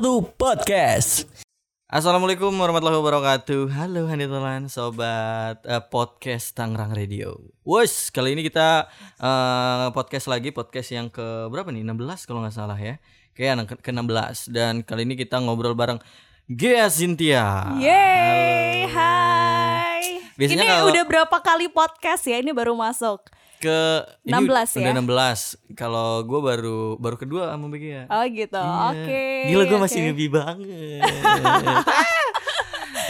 101 Podcast. Assalamualaikum warahmatullahi wabarakatuh. Halo Hanitulan, sobat eh, podcast Tangerang Radio. Wes, kali ini kita eh, podcast lagi, podcast yang ke berapa nih? 16 kalau nggak salah ya. Kayak ke, ke 16 dan kali ini kita ngobrol bareng Gea Cynthia. Yeay, hai. Biasanya ini kalau- udah berapa kali podcast ya? Ini baru masuk. Ke ini 16 ya? Udah 16. Kalau gue baru baru kedua sama Gea. Oh gitu. Iya. Oke. Gila gue masih ngebi banget.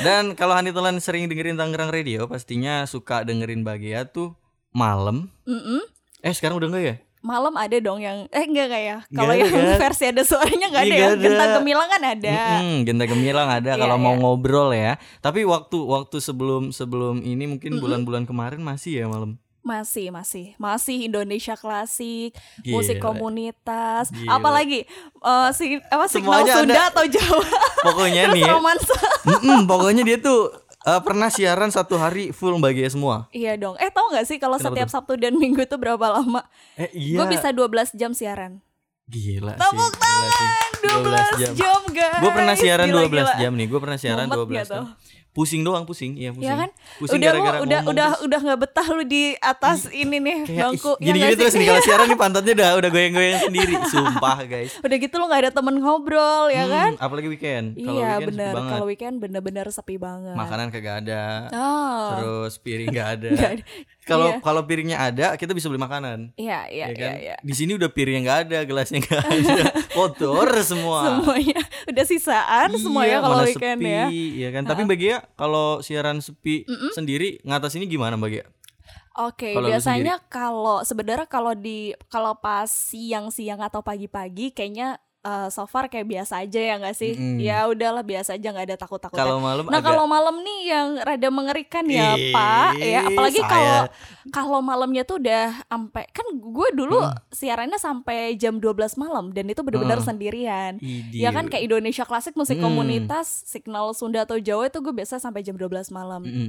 Dan kalau Hanitulan sering dengerin Tangerang Radio, pastinya suka dengerin Bagia tuh malam. Mm-mm. Eh sekarang udah enggak ya? Malam ada dong yang eh enggak kayak Nggak kalau yang kan? versi ada suaranya enggak ada ya. Genta gemilang kan ada. Mm-mm, Genta gemilang ada Iya, kalau mau iya. ngobrol ya. Tapi waktu waktu sebelum sebelum ini mungkin bulan-bulan kemarin masih ya malam. Masih, masih, masih Indonesia klasik, Gila. musik komunitas, Gila. apalagi eh, si apa signal Semuanya Sunda ada. atau Jawa. Pokoknya nih ya, romansa. mm-mm, pokoknya dia tuh eh, pernah siaran satu hari full Bagia semua. Iya dong. Eh tau gak sih kalau Kenapa setiap Sabtu dan Minggu itu berapa lama? Eh iya. Gue bisa 12 jam siaran. Gila Tepuk sih. gila sih. 12 jam, guys. Gue pernah siaran Gila, 12 gila. jam nih. Gue pernah siaran Mumet 12 nggak jam. tuh? Pusing doang, pusing. Iya, pusing. Ya kan? Pusing udah gara-gara lu udah ngomong udah terus. udah nggak betah lu di atas ini nih Kayak, bangku. ih, Ya nggak terus nih kalau siaran nih pantatnya udah udah goyang-goyang sendiri. Sumpah, guys. udah gitu lu nggak ada temen ngobrol ya Hmm, kan? Apalagi weekend. Kalau Iya weekend bener. Kalau weekend bener-bener sepi banget. Makanan kagak ada. Oh. Terus piring nggak ada. Nggak ada. Kalau Iya. kalau piringnya ada, kita bisa beli makanan. Iya iya ya iya kan? iya. Di sini udah piringnya nggak ada, gelasnya nggak ada. Kotor semua. Semuanya udah sisaan semuanya Iya, kalau mana weekend sepi, ya. Iya kan. Tapi Mbak Gia kalau siaran sepi sendiri ngatasinnya gimana Mbak Gia? Oke, Kalau lu biasanya kalau sebenarnya kalau di kalau pas siang-siang atau pagi-pagi kayaknya eh, so far kayak biasa aja ya nggak sih? Mm-mm. Ya udahlah biasa aja nggak ada takut-takutnya. Kalau malam Nah kalau malam nih yang rada mengerikan ya Ih, Pak, ya apalagi kalau kalau malamnya tuh udah sampai kan gue dulu Hmm. siarannya sampai jam 12 malam dan itu bener-bener Hmm. sendirian. Idi. Ya kan kayak Indonesia klasik musik Hmm. komunitas, signal Sunda atau Jawa itu gue biasa sampai jam 12 malam. Mm-mm.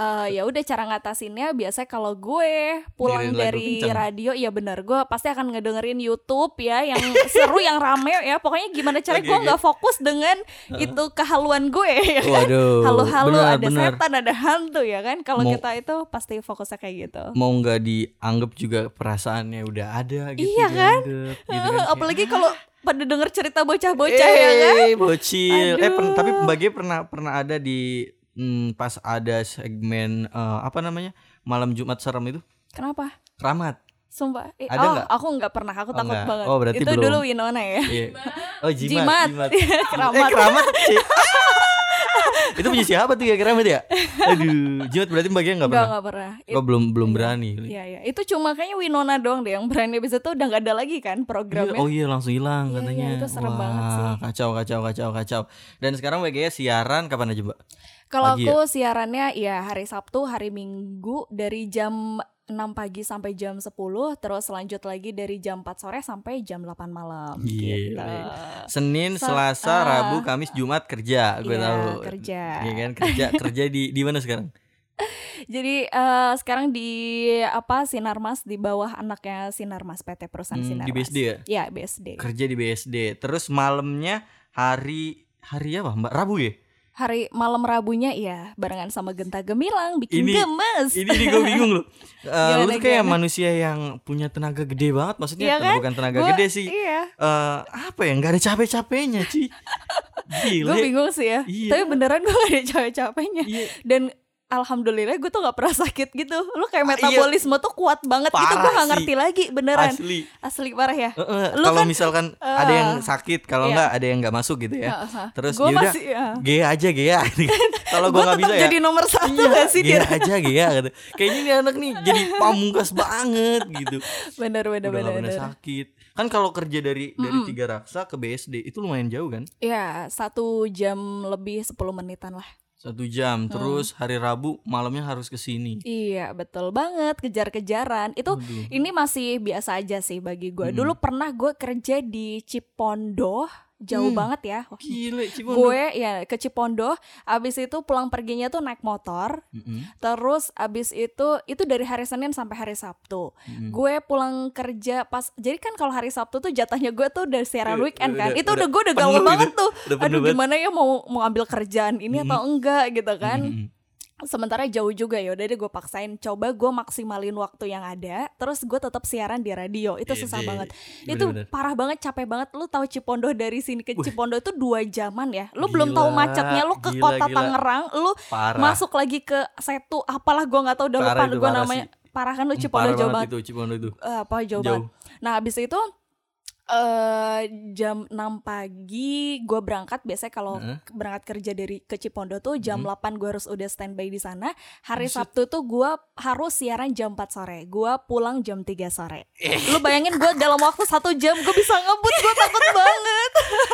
Eh, ya udah cara ngatasinnya biasanya kalau gue pulang Dengerin lagu dari radio ya bener gue pasti akan ngedengerin YouTube ya yang seru yang rame ya pokoknya gimana caranya gue nggak fokus dengan itu kehaluan gue ya kan benar, ada benar. setan ada hantu ya kan kalau kita itu pasti fokusnya kayak gitu Mau nggak dianggap juga perasaannya udah ada gitu. Iya kan? dianggap, gitu kan. apalagi kalau pada denger cerita bocah-bocah ya kan Eh, bocil. Eh, tapi Mbak Gia pernah pernah ada di hmm, pas ada segmen eh, apa namanya? Malam Jumat serem itu? kenapa Keramat. sumpah Eh, Ada oh nggak? aku nggak pernah aku Oh, takut nggak. banget Oh, berarti itu belum. dulu Winona ya Iya. Oh, jimat. Jimat. jimat. Keramat. Eh, keramat. Itu punya siapa tuh ya keramat ya? Aduh, jimat berarti Mbak Gia nggak Enggak, pernah. enggak pernah. Oh, belum belum berani. Iya, iya. Itu cuma kayaknya Winona doang deh yang berani habis itu udah nggak ada lagi kan Iya, programnya. oh iya langsung hilang Iya, katanya. iya, itu serem Wah, banget sih. Kacau kacau kacau kacau. Dan sekarang WGS siaran kapan aja, Mbak? Kalau aku siarannya ya hari Sabtu, hari Minggu dari jam 6 pagi sampai jam 10 terus lanjut lagi dari jam 4 sore sampai jam 8 malam Gila. gitu. Senin, Sa- Selasa, ah. Rabu, Kamis, Jumat kerja, gue Iya, tahu. kerja. Iya kan kerja kerja di di mana sekarang? Jadi eh, sekarang di apa Sinarmas di bawah anaknya Sinarmas PT perusahaan Hmm, Sinarmas. di BSD ya? Iya, BSD. Kerja di BSD. Terus malamnya hari hari apa, Mbak? Rabu ya? Hari malam Rabunya ya barengan sama Genta Gemilang bikin Ini- gemes. Ini nih gue bingung loh. Eh, lu tuh kayak gimana? manusia yang punya tenaga gede banget. Maksudnya Iya kan? bukan tenaga Gua- gede sih. Iya. Eh, apa ya? Nggak ada capek-capeknya. Gile. Gue bingung sih ya. Iya. Tapi beneran gue gak ada capek-capeknya. Iya. Dan alhamdulillah gue tuh gak pernah sakit gitu. Lu kayak Ah, iya. metabolisme tuh kuat banget gitu. Parah Gue gak sih. ngerti lagi beneran. Asli. Asli parah ya. Eh, eh, Lu kalau kan, misalkan eh, ada yang sakit, kalau iya. nggak ada yang nggak masuk gitu ya. Heeh. Terus Gua yaudah, masih, ya. Gea aja Gea. kalau Gue nggak bisa ya. jadi nomor satu Iya, gak sih Gea dia? aja Gea gitu. Kayaknya ini anak nih jadi pamungkas banget gitu. Bener bener Udah bener. bener. sakit. Kan kalau kerja dari dari tiga raksa ke BSD itu lumayan jauh kan? Ya satu jam lebih 10 menitan lah. Satu jam. Terus hari Rabu malamnya harus ke sini. Iya betul banget kejar-kejaran itu Aduh. ini masih biasa aja sih bagi gue. Dulu pernah gue kerja di Cipondoh jauh Hmm. banget ya. Gile Cipondo. Gue ya ke Cipondo, abis itu pulang perginya tuh naik motor, Mm-mm, terus abis itu itu dari hari Senin sampai hari Sabtu. mm-mm. Gue pulang kerja pas, jadi kan kalau hari Sabtu tuh jatahnya gue tuh udah siaran weekend kan, udah- itu udah udah gue udah galau gitu. banget tuh. Udah Aduh gimana ya mau mau ambil kerjaan ini atau enggak gitu kan? Mm-mm. Sementara jauh juga ya udah deh gue paksain coba gue maksimalin waktu yang ada terus gue tetap siaran di radio itu susah Ide. banget Bener-bener. itu parah banget capek banget lu tahu Cipondo dari sini ke. Cipondo itu dua jaman ya lu belum tahu Gila, macetnya lu ke gila, kota gila. Tangerang lu Parah. masuk lagi ke Setu apalah gue nggak tahu udah lupa gue namanya sih. parah kan lu Hmm, Cipondo parah jauh banget banget itu Cipondo itu. Eh, apa jauh, Jauh. banget nah habis itu eh jam 6 pagi gue berangkat biasanya kalau Heeh. berangkat kerja dari ke Cipondo tuh jam Hmm. 8 gue harus udah standby di sana hari Buset. Sabtu tuh gue harus siaran jam 4 sore gue pulang jam 3 sore Eh. lu bayangin gue dalam waktu satu jam gue bisa ngebut gue takut banget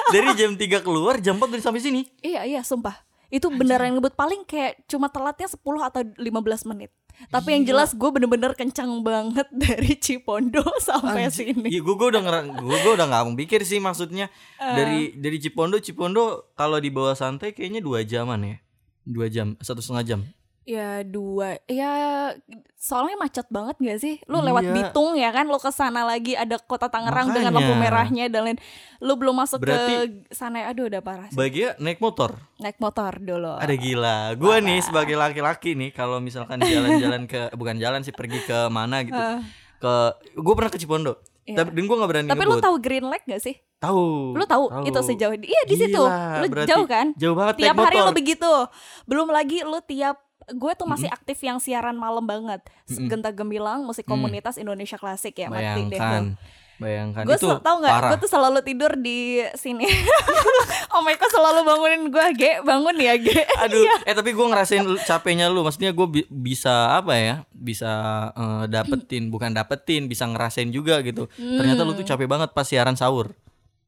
Dari jam 3 keluar, jam 4 udah sampai sini. iya iya sumpah itu beneran ngebut paling kayak cuma telatnya 10 atau 15 menit tapi yang jelas gue bener-bener kencang banget dari Cipondo sampai Anjir. sini Iya, gue gue udah ngera, gue gue udah nggak mikir sih maksudnya Eh. dari dari Cipondo Cipondo kalau di bawah santai kayaknya dua jaman ya, dua jam satu setengah jam. Ya dua Ya soalnya macet banget gak sih Lu lewat Iya. Bitung ya kan Lu ke sana lagi ada kota Tangerang dengan lampu Makanya. merahnya dan lain Lu belum masuk Berarti- ke sana Aduh udah parah sih Bagia naik motor. Naik motor dulu Ada gila. Gue nih sebagai laki-laki nih kalau misalkan jalan-jalan ke bukan jalan sih pergi ke mana gitu. Eh, Ke gue pernah ke Cipondo. Iya. Tapi dan gue gak berani Tapi lu ngebut. tahu Green Lake gak sih? Tahu. Lu tahu itu sejauh Iya di situ Gila, Lu berarti jauh kan Jauh banget Tiap hari motor. lu begitu Belum lagi lu tiap Gue tuh masih aktif yang siaran malam banget Mm-mm. Genta Gemilang Musik Mm. komunitas Indonesia Klasik ya mati deh. Bayangkan. Bayangkan gue itu tau parah. gue tuh selalu tidur di sini oh my god selalu bangunin gue ge bangun ya ge Aduh, eh tapi gue ngerasain capeknya lu. Maksudnya gue bi- bisa apa ya? Bisa eh, dapetin, bukan dapetin, bisa ngerasain juga gitu. Ternyata lu tuh capek banget pas siaran sahur.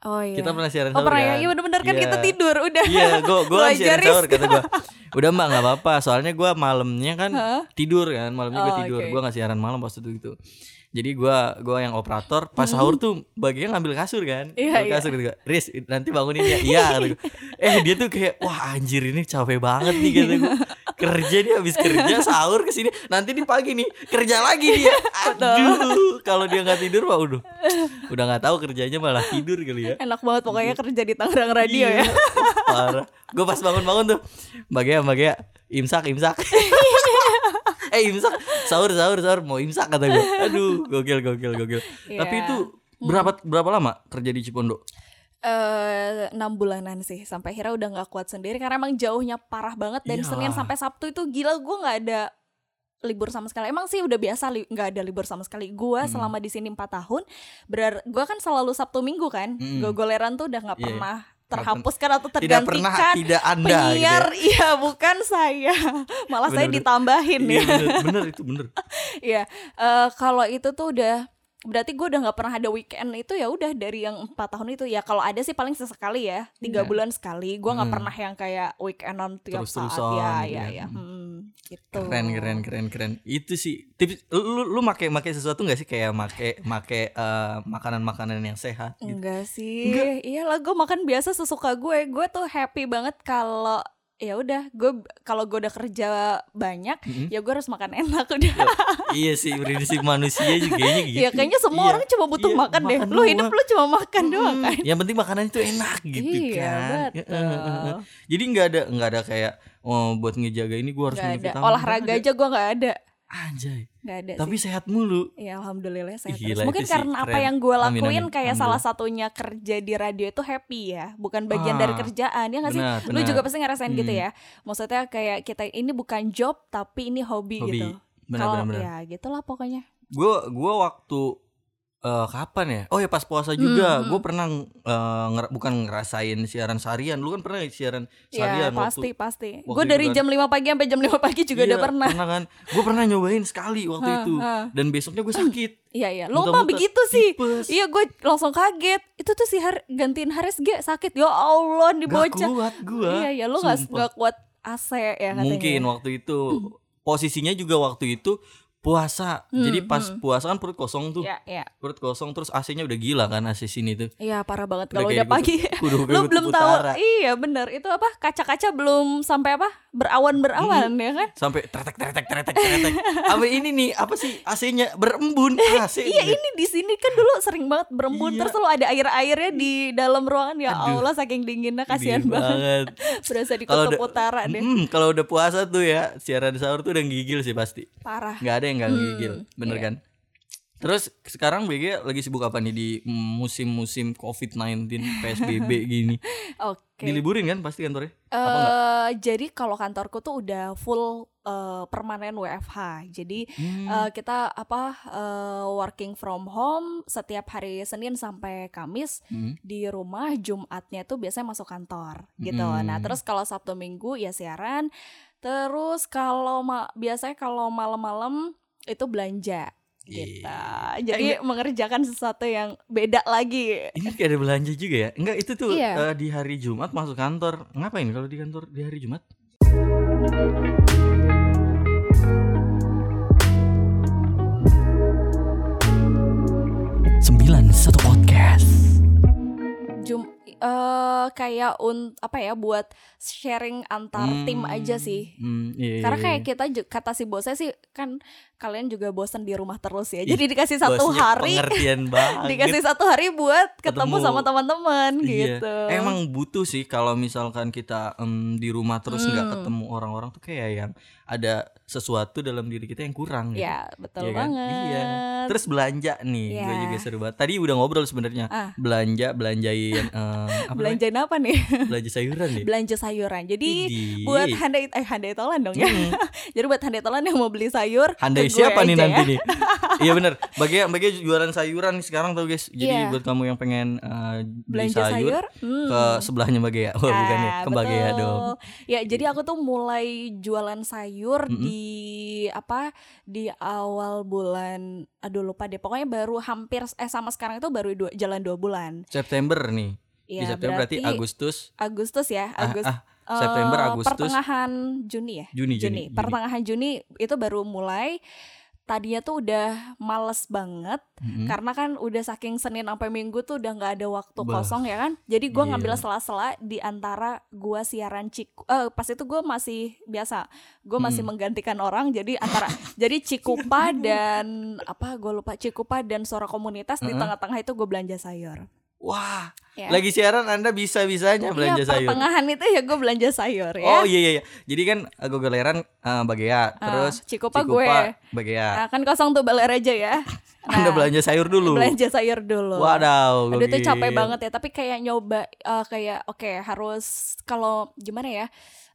Oh iya Kita pernah siaran oh sahur pernah ya kan? iya bener-bener kan Iya. kita tidur udah Iya, gue gue Lu kan siaran sahur kata gue. Udah mbak nggak apa-apa, soalnya gue malamnya kan Hah? tidur kan, malamnya gue Oh, tidur. oke. Gue nggak siaran malam pas itu gitu. Jadi gue gua yang operator pas sahur tuh bagian ngambil kasur kan. Iya, Ngambil iya. kasur gitu. Riz nanti bangunin ya. Iya. gua. Eh dia tuh kayak wah anjir ini capek banget nih gue. Kerja dia habis kerja sahur ke sini, nanti di pagi nih kerja lagi dia. Aduh, kalau dia nggak tidur mah udah udah nggak tahu kerjanya malah tidur kali ya. enak banget pokoknya kerja di Tangerang Radio Iya, ya Parah. Gue pas bangun-bangun tuh, bagia bagia imsak imsak. eh imsak sahur sahur sahur mau imsak kata gue. Aduh, gokil gokil gokil. Iya. Tapi itu berapa berapa lama kerja di Cipondo? Eh enam bulanan sih sampai akhirnya udah nggak kuat sendiri karena emang jauhnya parah banget dan Iyalah. Senin sampai Sabtu itu gila gue nggak ada libur sama sekali emang sih udah biasa li- nggak ada libur sama sekali gue Hmm. selama di sini empat tahun berar gue kan selalu Sabtu Minggu kan Hmm. gogoleran tuh udah nggak Iya. pernah terhapuskan atau Tidak pernah tergantikan tidak anda penyiar gitu. iya bukan saya malah saya Bener-bener. ditambahin ya. Iya ya bener, bener itu bener. Iya, eh, kalau itu tuh udah berarti gue udah nggak pernah ada weekend itu ya udah dari yang empat tahun itu ya kalau ada sih paling sesekali ya tiga Iya. bulan sekali gue nggak Hmm. pernah yang kayak weekendan tiap saat Terus-terusan ya gitu ya ya. ya Hmm. hmm, gitu Keren keren keren keren. Itu sih tips lu lu, make make sesuatu nggak sih kayak make make eh, makanan-makanan yang sehat gitu. enggak sih iyalah gue makan biasa sesuka gue gue tuh happy banget kalau ya udah gue kalau gue udah kerja banyak Mm-mm. ya gue harus makan enak udah iya sih prinsip manusia juga kayaknya gitu. ya kayaknya semua Iya. orang cuma butuh Iya, makan deh makan lu hidup doang. lu cuma makan doang Mm, kan Yang penting makanan itu enak gitu Iya, kan. betul. Jadi nggak ada nggak ada kayak oh buat ngejaga ini gue harus minum ada olahraga aja gue nggak ada Anjay. nggak ada Tapi sih. sehat mulu. Ya alhamdulillah sehat Gila, terus. Mungkin sih karena apa keren. yang gue Amin, lakuin amin. kayak salah Alhamdulillah. satunya kerja di radio itu happy ya, bukan bagian Ah, dari kerjaan ya nggak sih? benar, Lu juga pasti ngerasain gitu Hmm. ya. Maksudnya kayak kita ini bukan job tapi ini hobi, Hobi. gitu. Benar Kalau ya gitulah pokoknya. Gue gua waktu eh, kapan ya? Oh ya pas puasa juga. Hmm, hmm. Gue pernah eh, nger- bukan ngerasain siaran seharian. Lu kan pernah siaran Ya seharian pasti waktu pasti. Gue dari kan. jam 5 pagi sampai jam 5 pagi juga udah Iya, pernah. Pernah kan? Gue pernah nyobain sekali waktu itu. Dan besoknya gue sakit. Iya iya. Muntah-muntah, mah begitu sih. tipes. Iya gue langsung kaget. Itu tuh si Har gantiin Haris G sakit. Ya Allah Gak bocah. kuat gue. Iya iya lu nggak Sumpah. nggak kuat AC ya katanya. Mungkin waktu itu posisinya juga waktu itu puasa. Hmm, Jadi pas hmm. puasa kan perut kosong tuh. ya ya Perut kosong terus AC-nya udah gila kan AC sini tuh. Iya parah banget kalau udah pagi. Kudu Lu belum tahu. Iya bener Itu apa kaca-kaca belum sampai apa berawan-berawan ya kan? Sampai tretek tretek tretek tretek. apa ini nih? Apa sih AC-nya berembun AC. Iya ini di sini kan dulu sering banget berembun Iya. terus selalu ada air-airnya di dalam ruangan ya Aduh. Allah saking dinginnya kasihan Dingin banget. Berasa di kutub utara deh. Kalau udah puasa tuh ya, siaran sahur tuh udah gigil sih pasti. Parah. nggak ada yang nggak gigil, bener iya. kan? Terus sekarang BG lagi sibuk apa nih di musim-musim COVID-19 PSBB gini? Oke. Diliburin kan pasti kantornya? Eh jadi kalau kantorku tuh udah full eh, permanen WFH. Jadi Hmm. eh, kita apa eh, working from home setiap hari Senin sampai Kamis Hmm. di rumah Jumatnya tuh biasanya masuk kantor gitu. Hmm. Nah, terus kalau Sabtu Minggu ya siaran. Terus kalau ma- biasanya kalau malam-malam itu belanja gitu. Iya. Jadi mengerjakan sesuatu yang beda lagi. Ini kayak ada belanja juga ya? Enggak itu tuh Iya. eh, di hari Jumat masuk kantor. Ngapain kalau di kantor di hari Jumat? Sembilan satu podcast. Jum eh kayak un apa ya buat sharing antar tim aja sih. Hmm, iya, Karena iya, kayak iya. kita kata si bosnya sih kan kalian juga bosan di rumah terus ya. Ih, Jadi dikasih satu hari pengertian banget. dikasih satu hari buat ketemu, Ketemu. sama teman-teman Iya. gitu. Emang butuh sih kalau misalkan kita em, di rumah terus nggak Hmm. ketemu orang-orang tuh kayak yang ada sesuatu dalam diri kita yang kurang gitu. Ya, betul Iya kan? banget. Iya. Terus belanja nih, gue Iya. juga seru banget. Tadi udah ngobrol sebenarnya. Ah. Belanja, belanjain eh, apa belanjain apa nih? belanja sayuran nih. Belanja sayuran. Jadi Idih. buat handai eh handai tolan dong ya. Hmm. Jadi buat handai tolan yang mau beli sayur Handai gue siapa nih aja nanti ya. nih? iya bener. Bagi bagi jualan sayuran nih sekarang tuh guys. Jadi Iya. buat kamu yang pengen eh, beli Belanja sayur, sayur, hmm. ke sebelahnya Bagea. Wah, bukan ya, Ah, ke Bagea betul. dong. Ya, jadi aku tuh mulai jualan sayur Mm-mm. di apa di awal bulan aduh lupa deh. Pokoknya baru hampir eh sama sekarang itu baru dua, jalan dua bulan. September nih. di Ya, September berarti, Agustus, Agustus ya, ah, Agustus. ah, September, Agustus, pertengahan Juni ya. Juni, Juni, Juni, pertengahan Juni itu baru mulai. Tadinya tuh udah males banget Mm-mm. karena kan udah saking Senin sampai Minggu tuh udah nggak ada waktu Bah. kosong ya kan. Jadi gua Iya. ngambil sela-sela di antara gua siaran Ciku eh pas itu gua masih biasa. Gua masih Hmm. menggantikan orang jadi antara jadi Cikupa dan apa gua lupa Cikupa dan suara komunitas di Heeh. tengah-tengah itu gue belanja sayur. Wah, Ya. lagi siaran Anda bisa-bisanya belanja Iya, sayur. pertengahan itu ya gue belanja sayur ya. Oh iya iya iya. Jadi kan uh, Gogeleran uh, Bagea, terus Cikupa gue. Bagea. Nah, kan kosong tuh baler aja ya. Anda belanja sayur dulu. belanja sayur dulu. Wadaw, Aduh itu gokil. capek banget ya, tapi kayak nyoba eh, kayak oke harus kalau gimana ya?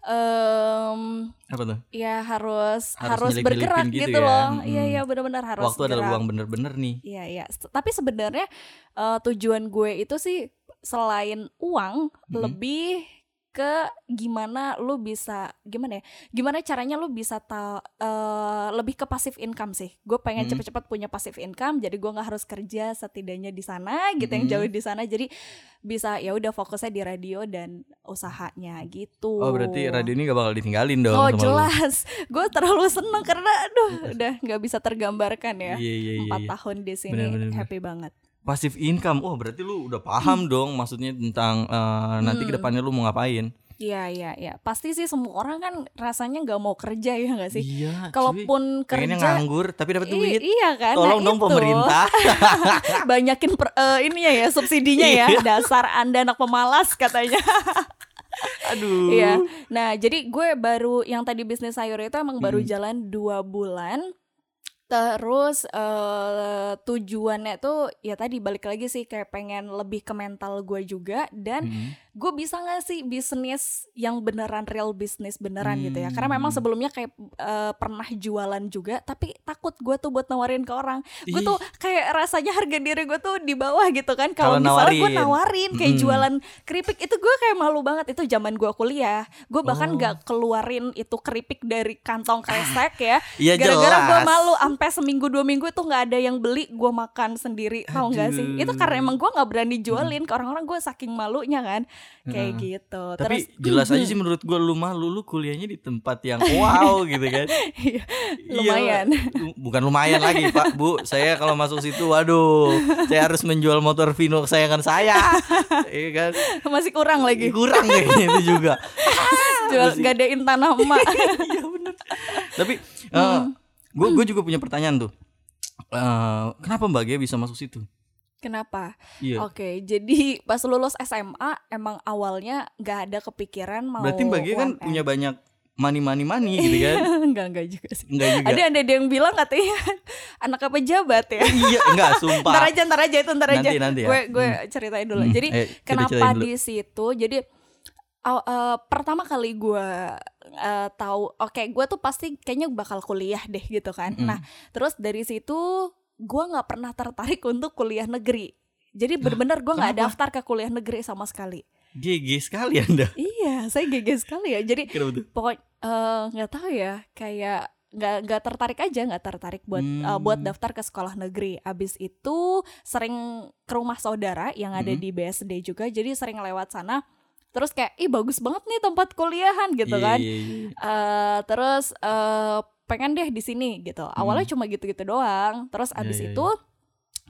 Em Apa tuh? ya harus Harus harus, bergerak gitu gitu, ya. loh. Mm. Iya iya benar-benar harus Waktu ada gerak. luang bener-bener nih. Iya iya. Tapi sebenarnya eh, tujuan gue itu sih selain uang Mhm. lebih ke gimana lu bisa gimana ya gimana caranya lu bisa ta eh, lebih ke passive income sih gue pengen Mhm. cepet-cepet punya passive income jadi gue nggak harus kerja setidaknya di sana gitu yang Mhm. jauh di sana jadi bisa ya udah fokusnya di radio dan usahanya gitu Oh berarti radio ini gak bakal ditinggalin dong oh jelas gue terlalu seneng karena aduh udah nggak bisa tergambarkan ya Iya iya iya. empat iya. tahun di sini Bener, bener, bener. happy banget Passive income. Oh berarti lu udah paham dong maksudnya tentang uh, nanti Hmm. ke depannya lu mau ngapain. Iya iya iya pasti sih semua orang kan rasanya nggak mau kerja ya nggak sih Iya. kalaupun pengennya kerja nganggur tapi dapat duit. iya kan Tolong nah dong itu. pemerintah. banyakin per, eh, ininya ya subsidinya ya Iya. dasar anda anak pemalas katanya Aduh. Iya. Nah, jadi gue baru yang tadi bisnis sayur itu emang baru Hmm. jalan dua bulan. Terus eh tujuannya tuh ya tadi balik lagi sih kayak pengen lebih ke mental gue juga dan Hmm. Gue bisa nggak sih bisnis yang beneran real bisnis beneran gitu ya? Karena memang Hmm. sebelumnya kayak eh, pernah jualan juga tapi takut gue tuh buat nawarin ke orang. Gue tuh kayak rasanya harga diri gue tuh di bawah gitu kan. Kalau misalnya gue nawarin. kayak Mm. jualan keripik itu gue kayak malu banget. Itu zaman gue kuliah. Gue bahkan Oh. nggak keluarin itu keripik dari kantong kresek ya. Iya gara-gara gue malu sampai seminggu dua minggu itu nggak ada yang beli gue makan sendiri. Tau nggak sih? Itu karena emang gue nggak berani jualin ke orang-orang gue saking malunya kan kayak Heeh. gitu. Tapi Terus jelas aja sih menurut gua lu mah lu, lu kuliahnya di tempat yang wow gitu kan. Iya, Iya, lumayan. lu- bukan lumayan lagi Pak Bu. Saya kalau masuk situ waduh, saya harus menjual motor Vino kesayangan saya. Iya kan? masih kurang lagi. Kurang kayaknya itu juga. Jual gadein tanah emak. Iya benar. Tapi gue gue juga punya pertanyaan tuh. Eh, kenapa Mbak Gia bisa masuk situ? Kenapa? Iya. Oke, jadi pas lulus SMA emang awalnya nggak ada kepikiran mau. Berarti Mbak Gia kan punya banyak money money money gitu kan? enggak enggak juga sih. Enggak juga. Ada ada yang bilang katanya anak apa pejabat ya. iya, enggak sumpah. ntar aja ntar aja itu ntar aja. Nanti, nanti ya. Gue gue ceritain dulu. Hmm, Jadi eh, kenapa dulu. di situ? Jadi aw- eh, pertama kali gue eh, tahu, oke gue tuh pasti kayaknya bakal kuliah deh gitu kan. Mm. Nah terus dari situ gue nggak pernah tertarik untuk kuliah negeri. Jadi bener-bener gue nggak daftar ke kuliah negeri sama sekali. GG sekali Anda. Iya, saya GG sekali ya. Jadi Kenapa tuh? pokok eh, nggak tahu ya, kayak nggak nggak tertarik aja, nggak tertarik buat eh, buat Hmm. daftar ke sekolah negeri. Abis itu sering ke rumah saudara yang ada Hmm. di BSD juga, jadi sering lewat sana. Terus kayak, ih bagus banget nih tempat kuliahan gitu Iya, kan. iya, iya. Eh, terus eh, pengen deh di sini gitu. Awalnya Hmm. cuma gitu-gitu doang. Terus Iya, abis iya, itu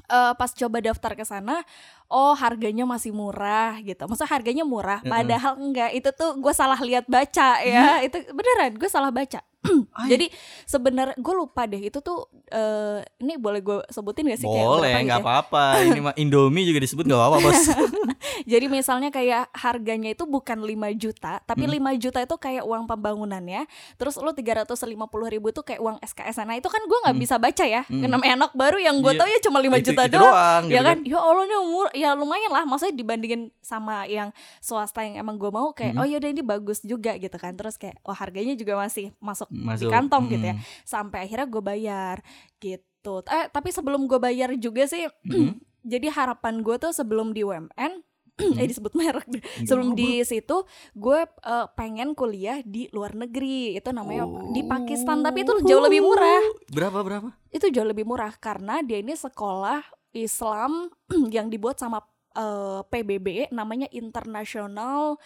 eh, pas coba daftar ke sana, oh harganya masih murah gitu. Maksudnya harganya murah, padahal enggak. Itu tuh gue salah lihat baca ya. Itu beneran gue salah baca. Jadi sebenarnya gue lupa deh itu tuh eh, ini boleh gue sebutin gak sih kayak boleh, nggak gitu ya? apa-apa. Ini mah Indomie juga disebut nggak apa-apa bos. Jadi misalnya kayak harganya itu bukan 5 juta, tapi Hmm. 5 juta itu kayak uang pembangunannya. Terus lu 350 ribu itu kayak uang SKS. Nah itu kan gue nggak Hmm. bisa baca ya. Hmm. Namanya anak baru yang gue Iya. tahu ya cuma 5 Itu- juta itu doang. gitu ya kan? Ya Allah ini umur ya lumayan lah. Maksudnya dibandingin sama yang swasta yang emang gue mau kayak Hmm. oh yaudah ini bagus juga gitu kan. Terus kayak oh harganya juga masih masuk, Masuk. di kantong gitu ya. Sampai akhirnya gue bayar gitu. Eh tapi sebelum gue bayar juga sih Mm. jadi harapan gue tuh sebelum di UMN eh disebut merek deh. Sebelum di situ gue eh, pengen kuliah di luar negeri itu namanya di Pakistan tapi itu jauh lebih murah Berapa berapa? itu jauh lebih murah karena dia ini sekolah Islam yang dibuat sama eh, PBB namanya International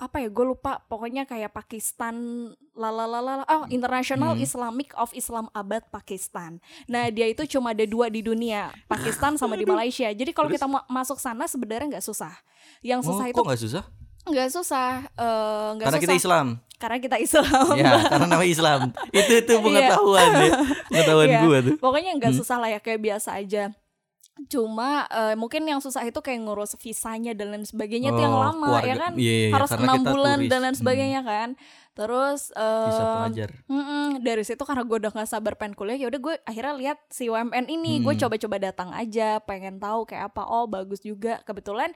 apa ya gue lupa pokoknya kayak Pakistan lalalala oh International Hmm. Islamic of Islam Abad Pakistan nah dia itu cuma ada dua di dunia Pakistan sama di Malaysia jadi kalau kita ma- masuk sana sebenarnya nggak susah yang Oh, susah kok itu nggak susah? nggak susah eh, nggak Karena susah kita Islam. karena kita Islam ya, karena nama Islam. Itu itu pengetahuan ya. Pengetahuan Iya. gua tuh. Pokoknya nggak Hmm. susah lah ya kayak biasa aja. Cuma eh, mungkin yang susah itu kayak ngurus visanya dan lain sebagainya tuh yang Oh, lama keluarga- ya kan. iya, iya, Harus karena enam bulan turis. dan lain Hmm. sebagainya kan. Terus Bisa pelajar. mm-mm, dari situ karena gue udah gak sabar pengen kuliah ya udah gue akhirnya lihat si UMN ini gue Hmm. coba-coba datang aja pengen tahu kayak apa oh bagus juga kebetulan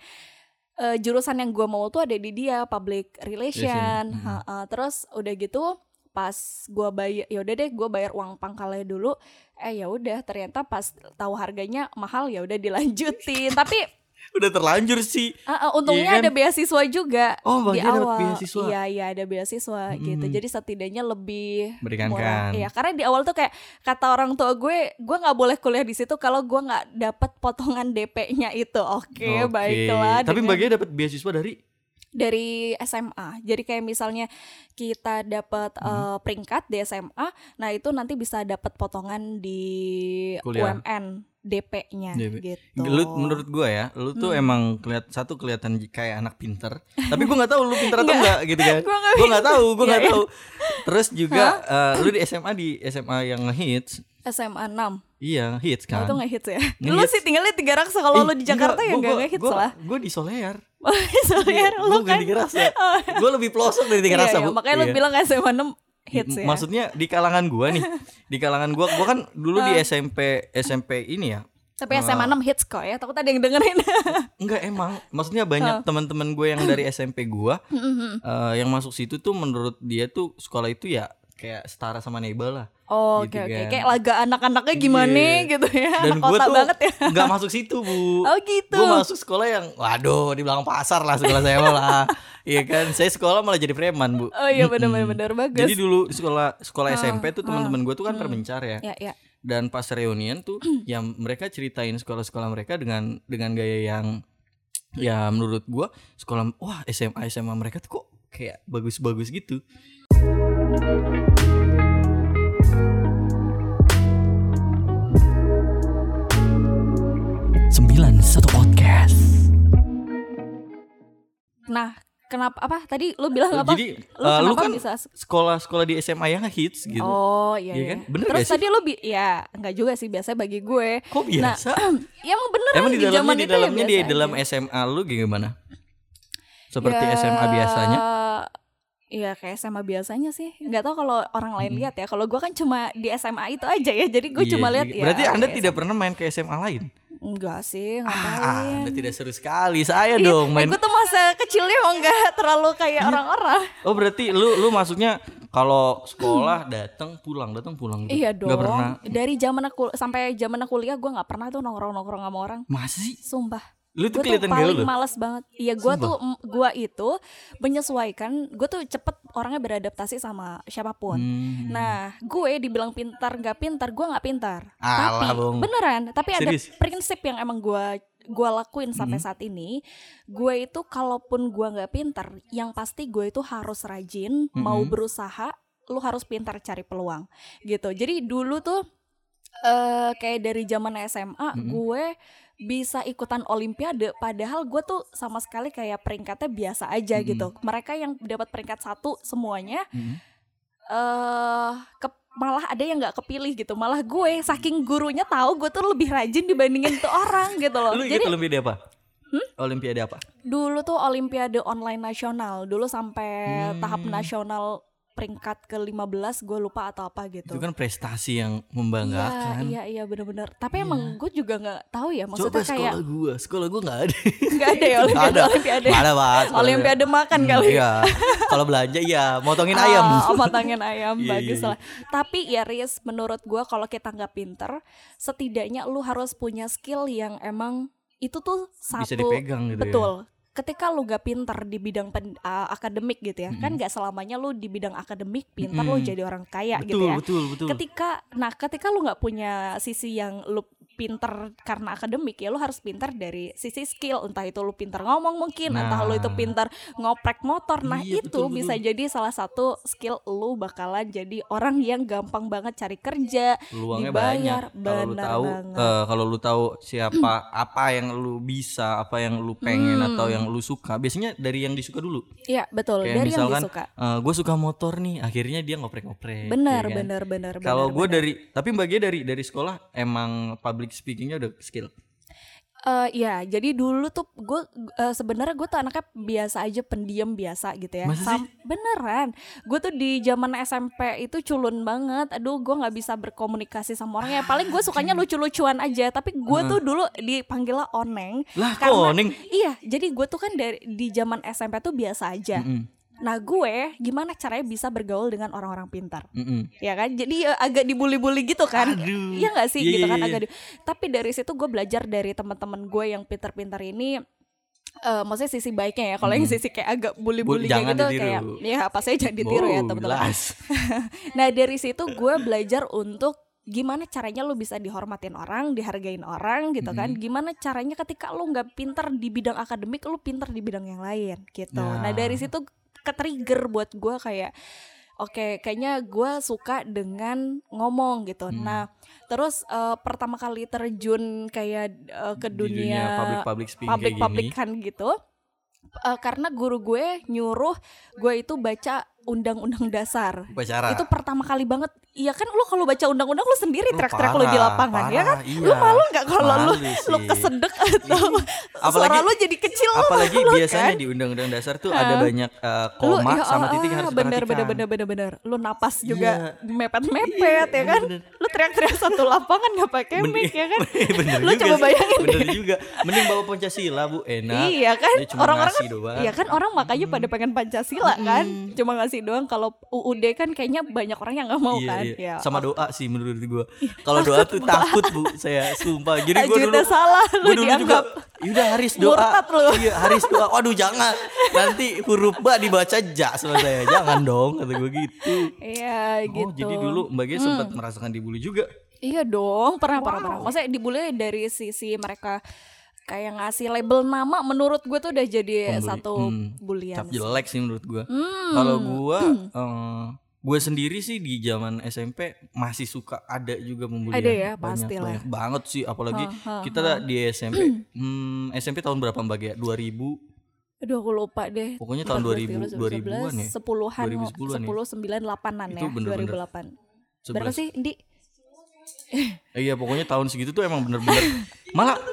eh, jurusan yang gue mau tuh ada di dia public relation Relation, hmm. Ha-ha. terus udah gitu pas gue bayar ya udah deh gue bayar uang pangkalnya dulu eh ya udah ternyata pas tahu harganya mahal ya udah dilanjutin tapi Udah terlanjur sih. ah, ah, untungnya Iya kan? ada beasiswa juga Oh, di awal beasiswa. iya iya ada beasiswa gitu Mm-mm. jadi setidaknya lebih Meringankan. iya karena di awal tuh kayak kata orang tua gue gue nggak boleh kuliah di situ kalau gue nggak dapat potongan DP-nya itu oke Oke. baiklah Tapi dengan- Mbak Gia dapat beasiswa dari dari SMA. Jadi kayak misalnya kita dapat Hmm. eh, peringkat di SMA, nah itu nanti bisa dapat potongan di Kuliah. UMN DP-nya DP. gitu. Lu menurut gua ya, lu tuh Hmm. emang kelihat satu kelihatan kayak anak pinter. Tapi gua nggak tahu lu pinter atau Nggak. enggak gitu kan. Gua nggak nggak tahu, gua Iya, nggak iya. tahu. Terus juga eh, lu di SMA di SMA yang ngehits. SMA 6. Iya, hits kan. itu ngehits ya. Ngehits. Lu sih tinggalnya tiga raksa kalau lu di Jakarta enggak, ya gua- enggak gua- ngehits gua- lah. Gua di Solear. Soalnya Gua lu kan di Gerasa. Gua lebih pelosok dari tiga Iya, rasa, iya, Bu. makanya lu Iya. bilang SMA 6 hits ya. Maksudnya di kalangan gua nih, di kalangan gua, gua kan dulu di SMP SMP ini ya. Tapi SMA 6 hits kok ya. Takut ada yang dengerin. Enggak emang, maksudnya banyak teman-teman gue yang dari SMP gua eh, yang masuk situ tuh menurut dia tuh sekolah itu ya kayak setara sama Nebel lah. Oh, gitu oke. Okay, okay. Kayak laga anak-anaknya iya. gimana yeah. gitu ya. Dan gue tuh banget ya. gak masuk situ, Bu. Oh, gitu. Gue masuk sekolah yang waduh di belakang pasar lah sekolah saya malah. Iya kan? Saya sekolah malah jadi preman, Bu. Oh iya benar benar benar bagus. Jadi dulu sekolah sekolah ah, oh, SMP tuh ah. teman-teman gue tuh kan hmm. perbencar ya. Iya, iya. Dan pas reunian tuh yang mereka ceritain sekolah-sekolah mereka dengan dengan gaya yang ya menurut gue sekolah wah SMA SMA mereka tuh kok kayak bagus-bagus gitu. 91 Podcast. Nah, kenapa apa tadi lu bilang eh, apa? Jadi lu, uh, lu kan bisa sekolah-sekolah di SMA yang hits gitu. Oh iya. Iya, iya. kan? Bener Terus tadi lu ya enggak juga sih biasanya bagi gue. Kok nah, biasa? Nah, ya emang bener Emang di dalamnya di dalamnya di ya dalam SMA lu gimana? Seperti ya, SMA biasanya? Iya kayak SMA biasanya sih. Nggak tahu kalau orang lain Mm-mm. lihat ya. Kalau gue kan cuma di SMA itu aja ya. Jadi gue Iya cuma lihat ya. Berarti Anda oke, tidak pernah main ke SMA lain? Enggak sih, Ah, ngapain. Anda tidak seru sekali. Saya Iya, dong main. gue tuh masa kecilnya emang nggak terlalu kayak orang-orang. Oh, berarti lu lu masuknya kalau sekolah datang pulang, datang pulang gitu. Iya dong. pernah. Dari zaman aku sampai zaman aku kuliah gue nggak pernah tuh nongkrong-nongkrong sama orang. Masa sih? Sumpah. Lu tuh Gue tuh kelihatan gaul paling loh. males banget. Iya, gue tuh gue itu menyesuaikan. Gue tuh cepet orangnya beradaptasi sama siapa pun. Hmm. Nah, gue dibilang pintar nggak pintar, gue nggak pintar. Alah, tapi Bong. beneran, tapi ada Serius? prinsip yang emang gue gue lakuin sampai Hmm. saat ini. Gue itu kalaupun gue nggak pintar, yang pasti gue itu harus rajin, mau Mhm. berusaha. Lu harus pintar cari peluang, gitu. Jadi dulu tuh eh kayak dari zaman SMA, Mhm. gue bisa ikutan olimpiade padahal gue tuh sama sekali kayak peringkatnya biasa aja Mhm. gitu mereka yang dapat peringkat satu semuanya Hmm. eh ke- malah ada yang nggak kepilih gitu malah gue saking gurunya tahu gue tuh lebih rajin dibandingin tuh orang gitu loh Lu jadi olimpiade apa? Olimpiade apa? dulu tuh olimpiade online nasional dulu sampai Hmm. tahap nasional peringkat ke 15 gue lupa atau apa gitu Itu kan prestasi yang iya membanggakan. iya iya bener-bener tapi Iya. emang gue juga nggak tahu ya Coba maksudnya sekolah kayak gua, sekolah gua nggak ada. nggak ada ya olimpiade Ada. olimpiade Nggak ada, Pak. sekolah olimpiade makan gua. kali Iya. Kalau belanja iya, motongin ayam. Oh, motongin ayam Iya, bagus iya, lah. Tapi ya Riz, menurut gua kalau kita nggak pinter, setidaknya lu harus punya skill yang emang itu tuh satu Bisa dipegang gitu ya. Ketika lu gak pinter di bidang pen- uh, akademik gitu ya, kan Mm-mm. gak selamanya lu di bidang akademik pinter lu Mm-mm. jadi orang kaya Betul, gitu ya. betul, betul. Ketika, nah ketika lu nggak punya sisi yang lu pinter karena akademik ya lu harus pinter dari sisi skill entah itu lu pinter ngomong mungkin entah lu itu Nah. pinter ngoprek motor nah Iya, itu betul, bisa betul. jadi salah satu skill lu bakalan jadi orang yang gampang banget cari kerja Peluangnya dibayar, banyak. Kalau lu tahu eh, kalau lu tahu siapa apa yang lu bisa, apa yang lu pengen Hmm. atau yang lu suka, biasanya dari yang disuka dulu. iya betul Kayak dari yang misalkan disuka gue suka motor nih, akhirnya dia ngoprek-ngoprek. benar ya kan? benar benar Kalau gue dari tapi bagian dari dari sekolah emang public speakingnya udah skill. Eh, ya jadi dulu tuh gue sebenarnya gue tuh anaknya biasa aja pendiam biasa gitu ya. Masa sih? beneran. Gue tuh di zaman SMP itu culun banget. Aduh gue nggak bisa berkomunikasi sama orang ya paling gue sukanya lucu-lucuan aja. Tapi gue tuh dulu dipanggilnya oneng. Lah Karena- kok Ning? iya jadi gue tuh kan dari di zaman SMP tuh biasa aja. Mm-mm, nah gue gimana caranya bisa bergaul dengan orang-orang pintar mm-mm. ya kan jadi eh, agak dibully-bully gitu kan Aduh. Iya gak sih Iya, gitu iya, kan iya. agak di- Tapi dari situ gue belajar dari teman-teman gue yang pintar-pintar ini eh maksudnya sisi baiknya ya kalau yang Hmm. sisi kayak agak bully-bully gitu ditiru. kayak ya apa saya jangan ditiru ya teman-teman nah dari situ gue belajar untuk gimana caranya lu bisa dihormatin orang dihargain orang gitu kan gimana caranya ketika lu nggak pintar di bidang akademik lu pintar di bidang yang lain gitu nah, Nah. dari situ ke-trigger buat gue kayak oke kayaknya gue suka dengan ngomong gitu Hmm. nah terus eh, pertama kali terjun kayak eh, ke Di dunia, public public speaking public publican gitu eh, karena guru gue nyuruh gue itu baca undang-undang dasar Upacara. itu pertama kali banget iya kan lu kalau baca undang-undang lu sendiri Lu teriak-teriak lu di parah, lapangan ya kan parah, iya. lu malu nggak kalau lu Malu lu sih. kesedek atau suara Apalagi- lu jadi kecil lu Apalagi malu biasanya kan? di undang-undang dasar tuh ada banyak lu koma ya sama Allah, titik yang harus bener, diperhatikan. bener bener bener bener lu napas juga Iya. mepet-mepet ya kan bener. Teriak-teriak satu lapangan nggak pakai mic ya kan? Bener Lu juga coba sih. bayangin. bener deh. juga. Mending bawa pancasila bu. Enak. Iya kan? Orang-orang kan doang. iya kan? Orang makanya pada pengen pancasila kan? Cuma ngasih doang. Kalau UUD kan kayaknya banyak orang yang nggak mau Iya, kan? iya. ya sama doa sih menurut gua. Kalau doa tuh takut bu. Saya sumpah. Jadi gua dulu salah lu dulu juga dianggap Yaudah Haris doa. Iya Haris doa. Waduh jangan. Nanti huruf ba dibaca ja sama saya. Jangan dong Kata gue gitu. Iya gitu Oh jadi dulu Mbak Gia sempat merasakan dibully juga Iya dong, pernah pernah pernah. Maksudnya dibully dari sisi mereka kayak ngasih label nama menurut gue tuh udah jadi Pembuli. satu Hmm. bulian. cap jelek sih menurut gua Hmm. kalau gua eh, gue sendiri sih di zaman SMP masih suka ada juga pembulian Ada ya, banyak, pasti lah. banyak banget sih apalagi Ha, ha, kita di SMP hmm, SMP tahun berapa mbak ya 2000 Aduh aku lupa deh. Pokoknya tahun 2000 2000-an ya. 10-an 2010-an ya. 10 9 8-an Itu ya, bener-bener 2008. Berapa 11. sih, Indi? Eh, iya pokoknya tahun segitu tuh emang bener-bener malah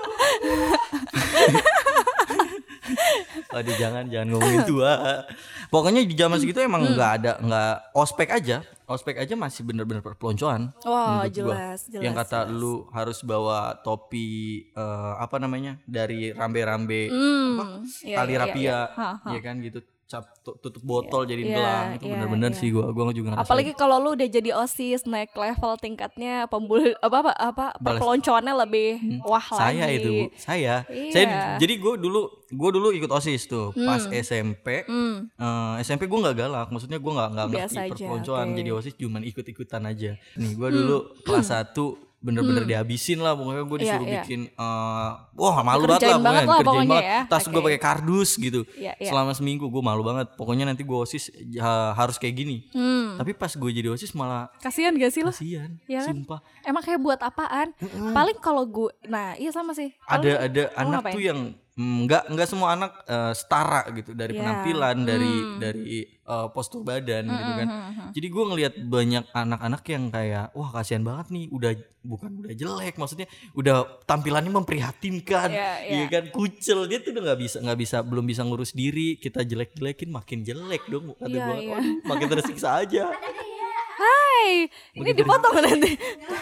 Aduh jangan jangan ngomongin tua. Pokoknya di zaman segitu emang Hmm. nggak ada nggak ospek aja, ospek aja masih bener-bener perpeloncoan. Gua. jelas, jelas. Yang kata jelas. lu harus bawa topi eh, apa namanya dari rambe-rambe Hmm, iya, tali iya, iya, rapia, iya. Ha, ha. ya kan gitu cap tu- tutup botol jadi Iya, gelang itu iya, bener-bener iya. sih gua gua juga ngerasain. Apalagi kalau lu udah jadi OSIS naik level tingkatnya pembul apa apa apa Balas. perpeloncoannya lebih wah saya lagi. itu bu saya Iya. saya jadi gue dulu gue dulu ikut osis tuh pas SMP Hmm. Eh, SMP gue nggak galak, maksudnya gue nggak nggak ngerti perpeloncoan oke. jadi osis cuman ikut-ikutan aja. Nih gue dulu kelas 1 bener-bener dihabisin lah pokoknya gue Hmm. Iya, disuruh iya. bikin eh, wah malu banget lah banget pokoknya lah banget. ya. Tas gue Oke. pakai kardus gitu. Iya, iya. Selama seminggu gue malu banget. Pokoknya nanti gue osis ya, harus kayak gini. Hmm. Tapi pas gue jadi osis malah Kasihan gak sih lu? kasihan, Iya kan? sumpah. Emang kayak buat apaan? Paling kalau gue nah, iya sama sih. Ada ada anak ngapain? tuh yang nggak nggak semua anak eh, setara gitu dari Iya. penampilan dari Hmm. dari eh, postur badan gitu kan hmm, hmm. jadi gue ngelihat banyak anak-anak yang kayak wah kasihan banget nih udah bukan udah jelek maksudnya udah tampilannya memprihatinkan Iya, iya. iya kan kucel dia tuh udah nggak bisa nggak bisa belum bisa ngurus diri kita jelek-jelekin makin jelek dong kata Iya, gue. "Waduh, makin tersiksa aja Hai, ini dipotong nanti.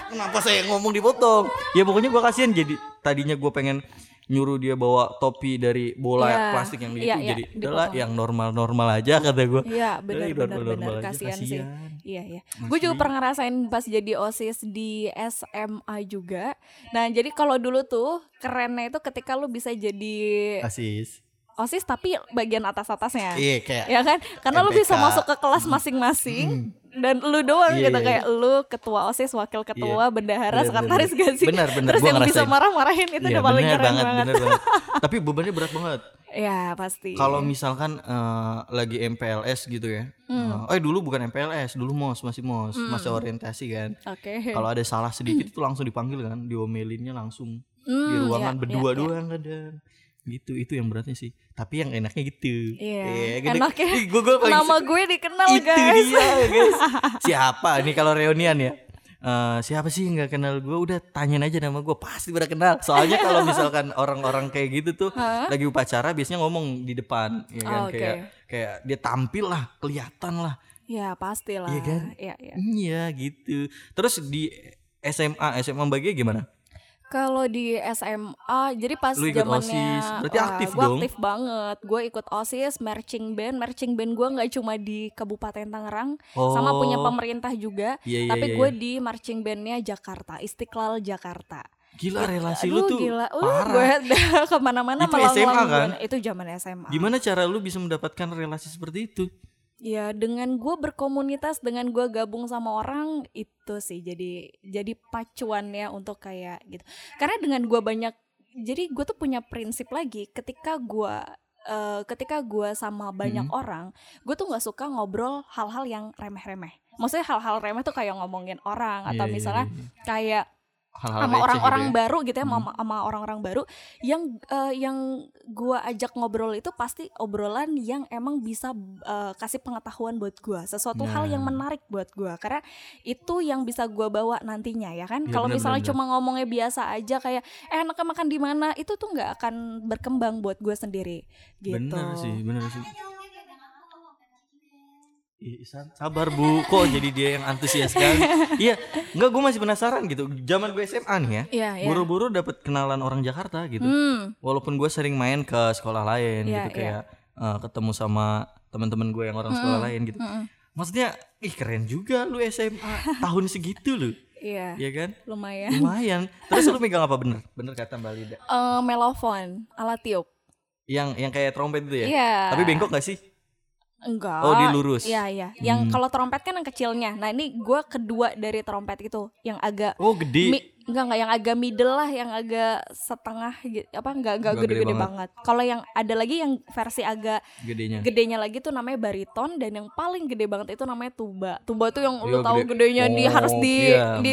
Kenapa saya ngomong dipotong? Ya pokoknya gua kasihan jadi tadinya gue pengen nyuruh dia bawa topi dari bola Iya, plastik yang iya, itu iya, jadi dipotong. yang normal-normal aja kata gue. Iya, benar benar benar kasihan sih. Iya, iya. Gue juga pernah ngerasain pas jadi OSIS di SMA juga. Nah, jadi kalau dulu tuh kerennya itu ketika lu bisa jadi Asis. OSIS tapi bagian atas-atasnya. Iya kayak Ya kan? Karena lu bisa MPK. masuk ke kelas masing-masing dan lu doang Iya, gitu iya, kayak lu ketua OSIS, wakil ketua, bendahara, Bener, sekretaris bener. gak sih? Bener, bener, Terus gua yang bisa ngerasain. marah-marahin itu Iya, udah paling keren banget, banget. bener banget. Tapi bebannya berat banget. Ya, pasti. Kalau misalkan eh, lagi MPLS gitu ya. Hmm. Eh dulu bukan MPLS, dulu MOS masih MOS, masih orientasi kan. Oke. Kalau ada salah sedikit itu langsung dipanggil kan, diomelinnya langsung di Hmm, ruangan ya, berdua ya, ya. doang kadang. Gitu itu yang beratnya sih. Tapi yang enaknya gitu. Iya, gede- enaknya Ih, gua, gua paling Nama gue dikenal itu guys. dia guys. Siapa nih kalau reunian ya? Eh, siapa sih nggak kenal gue udah tanyain aja nama gue pasti pada kenal soalnya kalau misalkan orang-orang kayak gitu tuh lagi upacara biasanya ngomong di depan ya kan Oh, oke. kayak kayak dia tampil lah kelihatan lah Ya, pastilah. Iya kan? Iya, iya. iya gitu terus di SMA SMA bagian gimana Kalau di SMA, jadi pas Lu ikut zamannya OSIS, berarti wah, aktif gua dong. aktif banget. Gue ikut OSIS, marching band. Marching band gue nggak cuma di Kabupaten Tangerang, sama punya Oh. pemerintah juga. Iya, iya, tapi iya, gue iya. di marching bandnya Jakarta, Istiqlal Jakarta. gila relasi Aduh, lu tuh gila. Uh, parah gue ke mana-mana Itu SMA gue. kan? Itu zaman SMA. gimana cara lu bisa mendapatkan relasi seperti itu Ya dengan gue berkomunitas, dengan gue gabung sama orang itu sih jadi jadi pacuannya untuk kayak gitu. Karena dengan gue banyak, jadi gue tuh punya prinsip lagi. Ketika gue eh, ketika gue sama banyak Hmm. orang, gue tuh nggak suka ngobrol hal-hal yang remeh-remeh. Maksudnya hal-hal remeh tuh kayak ngomongin orang atau Iya, iya, misalnya iya. kayak hal-hal sama receh orang-orang gitu ya. baru gitu ya Hmm. sama, sama orang-orang baru yang eh, yang gua ajak ngobrol itu pasti obrolan yang emang bisa eh, kasih pengetahuan buat gua sesuatu hal yang Nah. menarik buat gua karena itu yang bisa gua bawa nantinya ya kan Iya, kalau misalnya benar, cuma ngomongnya biasa aja kayak eh enaknya makan di mana itu tuh nggak akan berkembang buat gua sendiri gitu Bener sih, bener sih. Ih, San, sabar bu, kok jadi dia yang antusias sekali? iya, enggak gue masih penasaran gitu. Zaman gue SMA nih ya, Iya, iya. buru-buru dapet kenalan orang Jakarta gitu. Hmm, Walaupun gue sering main ke sekolah lain Iya, gitu kayak eh, ketemu sama teman-teman gue yang orang sekolah lain gitu. mm-mm. Maksudnya, ih keren juga lu SMA tahun segitu lu, iya ya kan? lumayan Lumayan. Terus lu megang apa bener? Bener kata Mbak Lida. Eh, melofon alat tiup Yang yang kayak trompet itu ya? Iya. Tapi bengkok gak sih? Enggak. Oh, dia lurus. Iya, iya. Yang Hmm. kalau trompet kan yang kecilnya. Nah, ini gua kedua dari trompet itu yang agak Oh gede. mi- Enggak enggak yang agak middle lah, yang agak setengah gitu. Apa enggak enggak Nggak gede gede-gede banget. banget. Kalau yang ada lagi yang versi agak gedenya. gedenya lagi tuh namanya bariton dan yang paling gede banget itu namanya tuba. Tuba tuh yang Iya, lu tahu gede. gedenya di harus Oh, di iya, di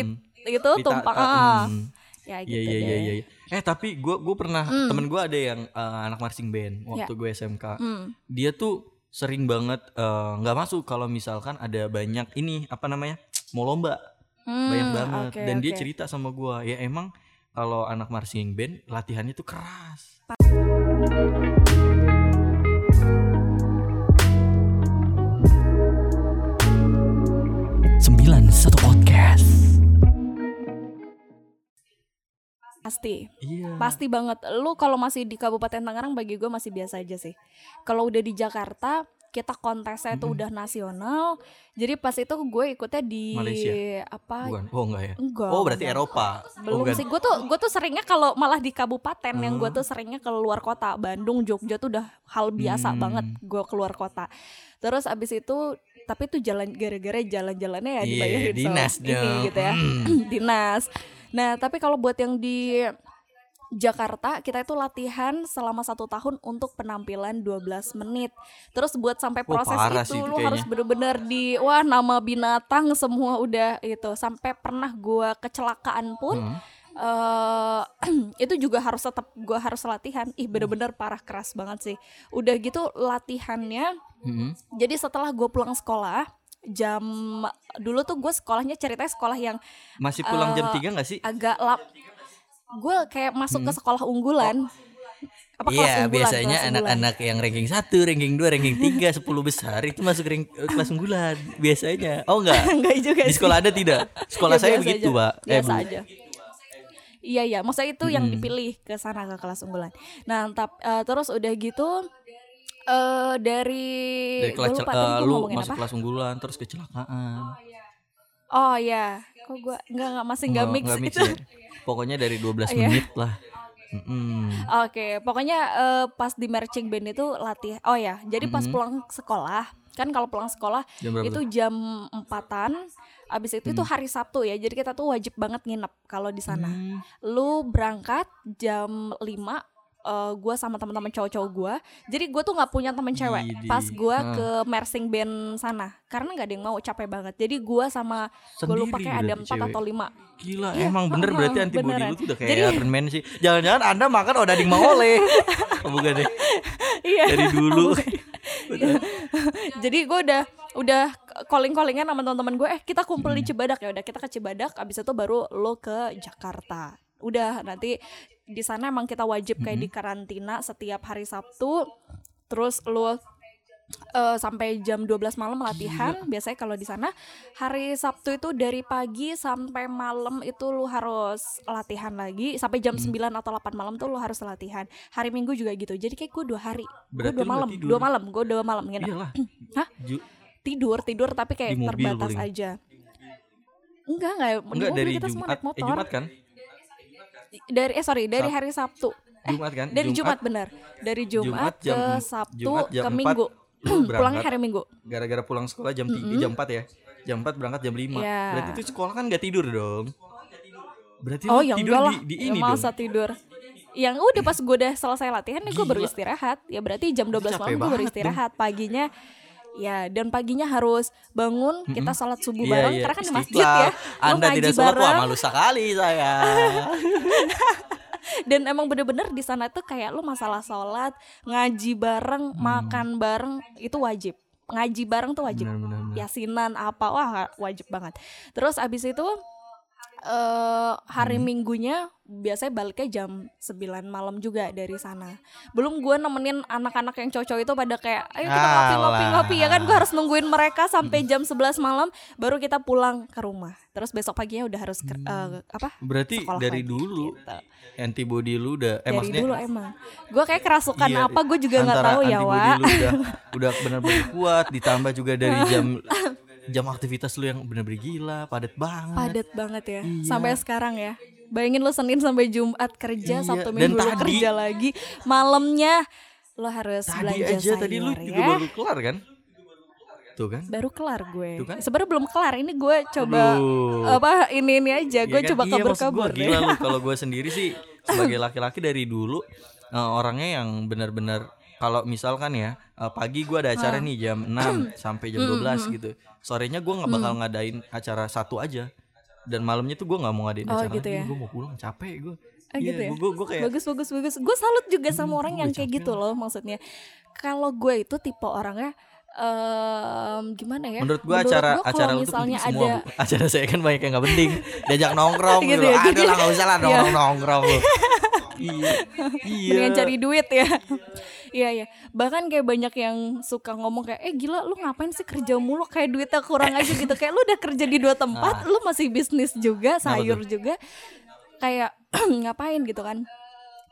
itu tumpang ta- ah. hmm. Ya Iya gitu iya iya deh. iya. Eh tapi gue gue pernah Hmm. temen gue ada yang eh, anak marching band waktu gue SMK. Hmm. Dia tuh sering banget eh, nggak masuk kalau misalkan ada banyak ini apa namanya mau lomba Hmm, banyak banget. oke, Dan dia oke. cerita sama gue ya emang kalau anak marching band latihannya tuh keras. Sembilan satu podcast. Pasti. Iya. Pasti banget. Lu kalau masih di Kabupaten Tangerang bagi gue masih biasa aja sih. Kalau udah di Jakarta, kita kontesnya itu udah nasional. Jadi pas itu gue ikutnya di Malaysia? apa? Bukan. Oh enggak ya. Enggak. Oh berarti enggak. Eropa. Belum oh, sih. Gue tuh gue tuh seringnya kalau malah di kabupaten yang gue Hmm. tuh seringnya ke luar kota. Bandung, Jogja tuh udah hal biasa Hmm. banget gue keluar kota. Terus abis itu tapi tuh jalan gara-gara jalan-jalannya ya Iya, dibayarin dinas sama ini gitu ya. Hmm. dinas. Nah, tapi kalau buat yang di Jakarta kita itu latihan selama satu tahun untuk penampilan 12 menit. Terus buat sampai proses parah itu sih lu harus bener-bener di wah nama binatang semua udah itu sampai pernah gua kecelakaan pun Hmm. eh itu juga harus tetap gua harus latihan. Ih bener-bener parah keras banget sih. Udah gitu latihannya Hmm. jadi setelah gue pulang sekolah jam dulu tuh gue sekolahnya ceritanya sekolah yang Masih pulang jam Eh, 3 gak sih? agak lap gue kayak masuk ke sekolah unggulan apa Hmm. Iya, unggulan, biasanya anak-anak yang ranking 1, ranking 2, ranking 3, 10 besar itu masuk rank, eh, kelas unggulan biasanya. Oh enggak? enggak juga Di sih. sekolah Anda tidak? Sekolah Ya, saya begitu, aja. Pak. Eh, biasa Bu. aja iya iya maksudnya itu yang Mm-mm. dipilih ke sana ke kelas unggulan nah tap, eh, terus udah gitu eh dari, Dari kelas gua lupa gua lu masuk apa kelas unggulan terus kecelakaan. oh ya kok gue nggak nggak masih nggak mix, nggak itu ya. Pokoknya dari 12 Iya. menit lah. Mm-mm. Oke, pokoknya eh, pas di marching band itu latih. Oh ya, jadi pas Mhm. pulang sekolah, kan kalau pulang sekolah Jam berapa? itu jam empatan. Abis itu itu Hmm. hari Sabtu ya, jadi kita tuh wajib banget nginep kalau di sana. Hmm. Lu berangkat jam 5 eh gue sama teman-teman cowok-cowok gue, jadi gue tuh nggak punya temen cewek. Widih. Pas gue ke marching band sana, karena nggak ada yang mau capek banget. Jadi gue sama gue lupa kayak ada empat atau lima. Gila, Iya, emang bener heeh, berarti antibody beneran. lu tuh udah kayak Jadi- Iron Man sih. Jangan-jangan Anda makan odading mangole. oh, bukan deh. Iya. Dari dulu. jadi gue udah udah calling callingan sama teman-teman gue eh kita kumpul Hmm. di Cibadak ya udah kita ke Cibadak abis itu baru lo ke Jakarta udah nanti di sana emang kita wajib kayak Hmm. di karantina setiap hari Sabtu terus lo eh, sampai jam 12 malam latihan biasanya kalau di sana hari Sabtu itu dari pagi sampai malam itu lu harus latihan lagi sampai jam Hmm. 9 atau 8 malam tuh lu harus latihan hari Minggu juga gitu jadi kayak gue dua hari gue dua lu malam tidur? dua malam gue dua malam Iyalah. Hah? Ju- tidur tidur tapi kayak terbatas paling. aja enggak enggak Enggak dari kita semua Jumat. naik Eh motor Jumat kan? Dari eh sorry dari hari Sabtu Jumat kan? dari Jumat, benar dari Jumat, Jumat jam- ke Sabtu Jumat jam ke empat, Minggu pulangnya hari Minggu Gara-gara pulang sekolah jam 3, Mm-mm. jam 4 ya. Jam 4 berangkat jam 5. Iya. Berarti itu sekolah kan gak tidur dong. Berarti oh lu ya tidur di, di Ya, ini masa dong. tidur yang udah pas gue udah selesai latihan nih gue baru Gila. istirahat ya berarti jam 12 Capek malam gue baru banget dong. istirahat paginya ya dan paginya harus bangun kita sholat subuh Iya, bareng iya. karena kan di masjid ya Anda ngaji tidak sholat wah bareng. malu sekali saya. dan emang bener-bener di sana tuh kayak lu masalah sholat ngaji bareng Hmm. makan bareng itu wajib ngaji bareng tuh wajib Benar, benar, benar. yasinan apa wah wajib banget terus abis itu eh hari Hmm. minggunya biasanya baliknya jam 9 malam juga dari sana. Belum gue nemenin anak-anak yang cowok itu pada kayak ayo kita ngopi ngopi Alah. ngopi ya kan? Gue harus nungguin mereka sampai jam 11 malam baru kita pulang ke rumah. Terus besok paginya udah harus ker- eh, apa? Berarti dari lagi, dulu gitu. antibody lu udah eh dari dulu emang. Gue kayak kerasukan Iya, apa gue juga nggak tahu ya antibody wa lu udah udah benar-benar kuat ditambah juga dari jam jam aktivitas lu yang benar-benar gila padat banget padat banget ya Iya. sampai sekarang ya bayangin lu senin sampai jumat kerja Iya, sabtu dan minggu lu tadi- kerja lagi malamnya lo harus tadi belanja aja tadi lu sayur juga ya baru kelar kan tuh kan baru kelar gue. Tuh kan? Sebenarnya belum kelar. Ini gue coba Aduh. apa ini ini aja. Gue Iya kan? coba Iya, maksud kabur-kabur. gua, Gila lu kalau gue sendiri sih sebagai laki-laki dari dulu eh, orangnya yang benar-benar kalau misalkan ya eh, pagi gue ada acara nih jam 6 sampai jam 12 gitu. Sorenya gue nggak bakal ngadain acara satu aja. Dan malamnya tuh gue nggak mau ngadain Oh, acara gitu ya? Gue mau pulang capek gue. Ah, gitu ya? Gue gue kayak bagus bagus bagus gue salut juga sama Hmm, orang gue yang kayak gitu loh maksudnya kalau gue itu tipe orangnya em gimana ya Menurut gua acara gua acara tuh misalnya semua. ada Bu. Acara saya kan banyak yang gak penting. Diajak nongkrong Gitu gitu. ya, Aduh lah gak usah lah Iya. nongkrong nongkrong iya. Iya. dengan cari duit ya iya iya. Bahkan kayak banyak yang suka ngomong kayak eh gila lu ngapain sih kerja mulu? Kayak duitnya kurang aja gitu. Kayak lu udah kerja di dua tempat lu masih bisnis juga sayur juga. Kayak ngapain gitu kan?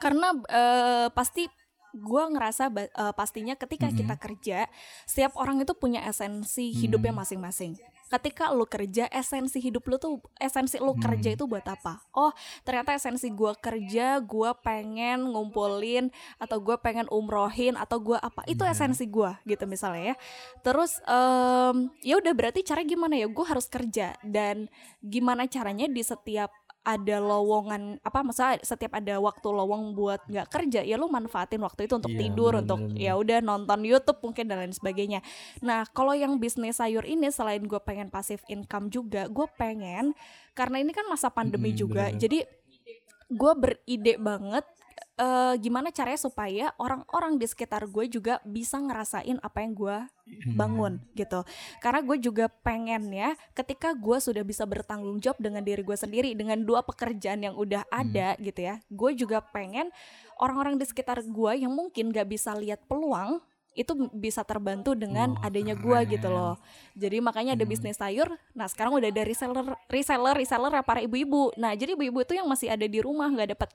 Karena eh, pasti gua ngerasa eh, pastinya ketika kita kerja setiap orang itu punya esensi hidupnya masing-masing ketika lu kerja esensi hidup lu tuh esensi lu kerja itu buat apa? Oh ternyata esensi gua kerja gua pengen ngumpulin atau gua pengen umrohin atau gua apa. Itu esensi gua gitu misalnya ya. Terus em, ya udah berarti cara gimana ya? Gua harus kerja. Dan gimana caranya di setiap ada lowongan apa maksudnya setiap ada waktu lowong buat nggak kerja ya lu manfaatin waktu itu untuk Iya, tidur bener, untuk ya udah nonton YouTube mungkin dan lain sebagainya nah kalau yang bisnis sayur ini selain gue pengen pasif income juga gue pengen karena ini kan masa pandemi Mm-mm, juga bener. jadi gue beride banget eh, gimana caranya supaya orang-orang di sekitar gue juga bisa ngerasain apa yang gue bangun gitu. Karena gue juga pengen ya ketika gue sudah bisa bertanggung jawab dengan diri gue sendiri dengan dua pekerjaan yang udah ada gitu ya gue juga pengen orang-orang di sekitar gue yang mungkin gak bisa lihat peluang itu bisa terbantu dengan Wah, adanya gue gitu loh. Jadi makanya ada bisnis sayur nah sekarang udah ada reseller reseller reseller ya para ibu-ibu. Nah jadi ibu-ibu itu yang masih ada di rumah nggak dapat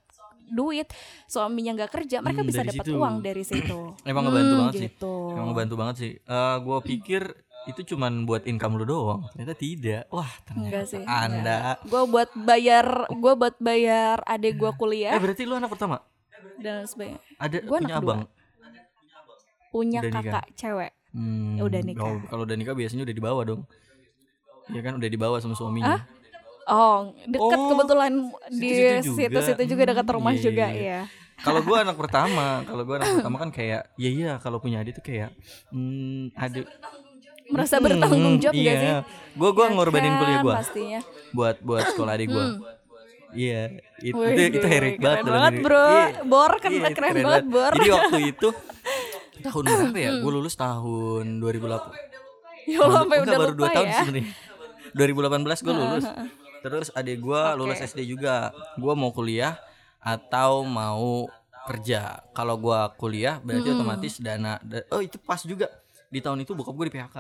duit suaminya nggak kerja mereka Hmm, bisa dapat uang dari situ Emang ngebantu Hmm, banget sih. gitu. Emang ngebantu banget sih. Eh gue pikir itu cuman buat income lu doang. Ternyata tidak. Wah, Enggak ternyata sih. Anda. Gue buat bayar, gue buat bayar adik gue Eh kuliah berarti lu anak pertama? dan sebagainya. Ada Gua punya anak abang? Punya Udah nikah? kakak cewek. Hmm, Udah nikah. oh, kalau udah nikah biasanya udah dibawa dong. Iya kan udah dibawa sama suaminya. Oh, deket Oh, kebetulan di situ-situ juga. juga dekat Hmm, rumah iya, juga iya. ya. Kalau gua anak pertama, kalau gua anak pertama kan kayak, ya iya kalau punya adik tuh kayak, hmm, adik Merasa bertanggung jawab iya. gak sih? Gua gua Ya ngorbanin kan, kuliah Pastinya. buat buat sekolah adik gua. Iya, itu Wih, itu, itu heroik keren banget dalam banget, bro. Iya, Bor kan iya, itu keren banget, Bor. Jadi waktu itu tahun berapa ya? Gue lulus tahun 2008. Ya Allah, sampai udah baru lupa 2 tahun ya. sebenarnya. 2018 gue lulus. Terus adik gue lulus SD juga. Gue mau kuliah atau mau kerja. Kalau gue kuliah berarti otomatis dana. da- oh itu pas juga di tahun itu bokap gue di PHK.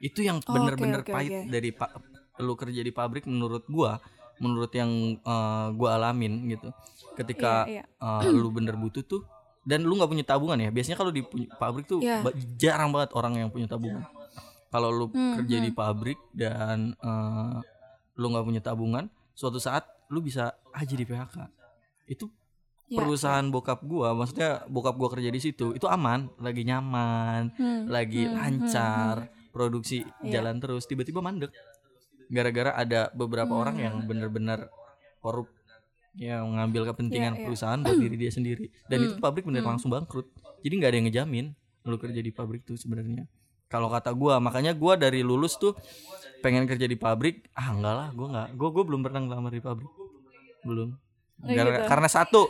Itu yang Oh, bener-bener oke, oke, pahit oke. dari pak lu kerja di pabrik menurut gue. Menurut yang eh, gue alamin gitu. Ketika Iya, eh, lu bener butuh tuh dan lu nggak punya tabungan ya biasanya kalau di pabrik tuh ba- jarang banget orang yang punya tabungan kalau lu Hmm, kerja di pabrik dan eh, lu nggak punya tabungan suatu saat lu bisa aja di PHK itu Ya, perusahaan bokap gua maksudnya bokap gua kerja di situ itu aman lagi nyaman Hmm, lagi hmm, lancar produksi Iya. jalan terus tiba-tiba mandek. Gara-gara ada beberapa Hmm. orang yang benar-benar korup yang ngambil kepentingan Iya, iya. perusahaan buat diri dia sendiri. Dan itu Hmm, pabrik bener langsung bangkrut. Jadi nggak ada yang ngejamin lu kerja di pabrik tuh sebenarnya. Kalau kata gua makanya gua dari lulus tuh pengen kerja di pabrik ah enggak lah gua nggak gua gua belum pernah ngelamar di pabrik belum Oh, Gara- gitu. karena satu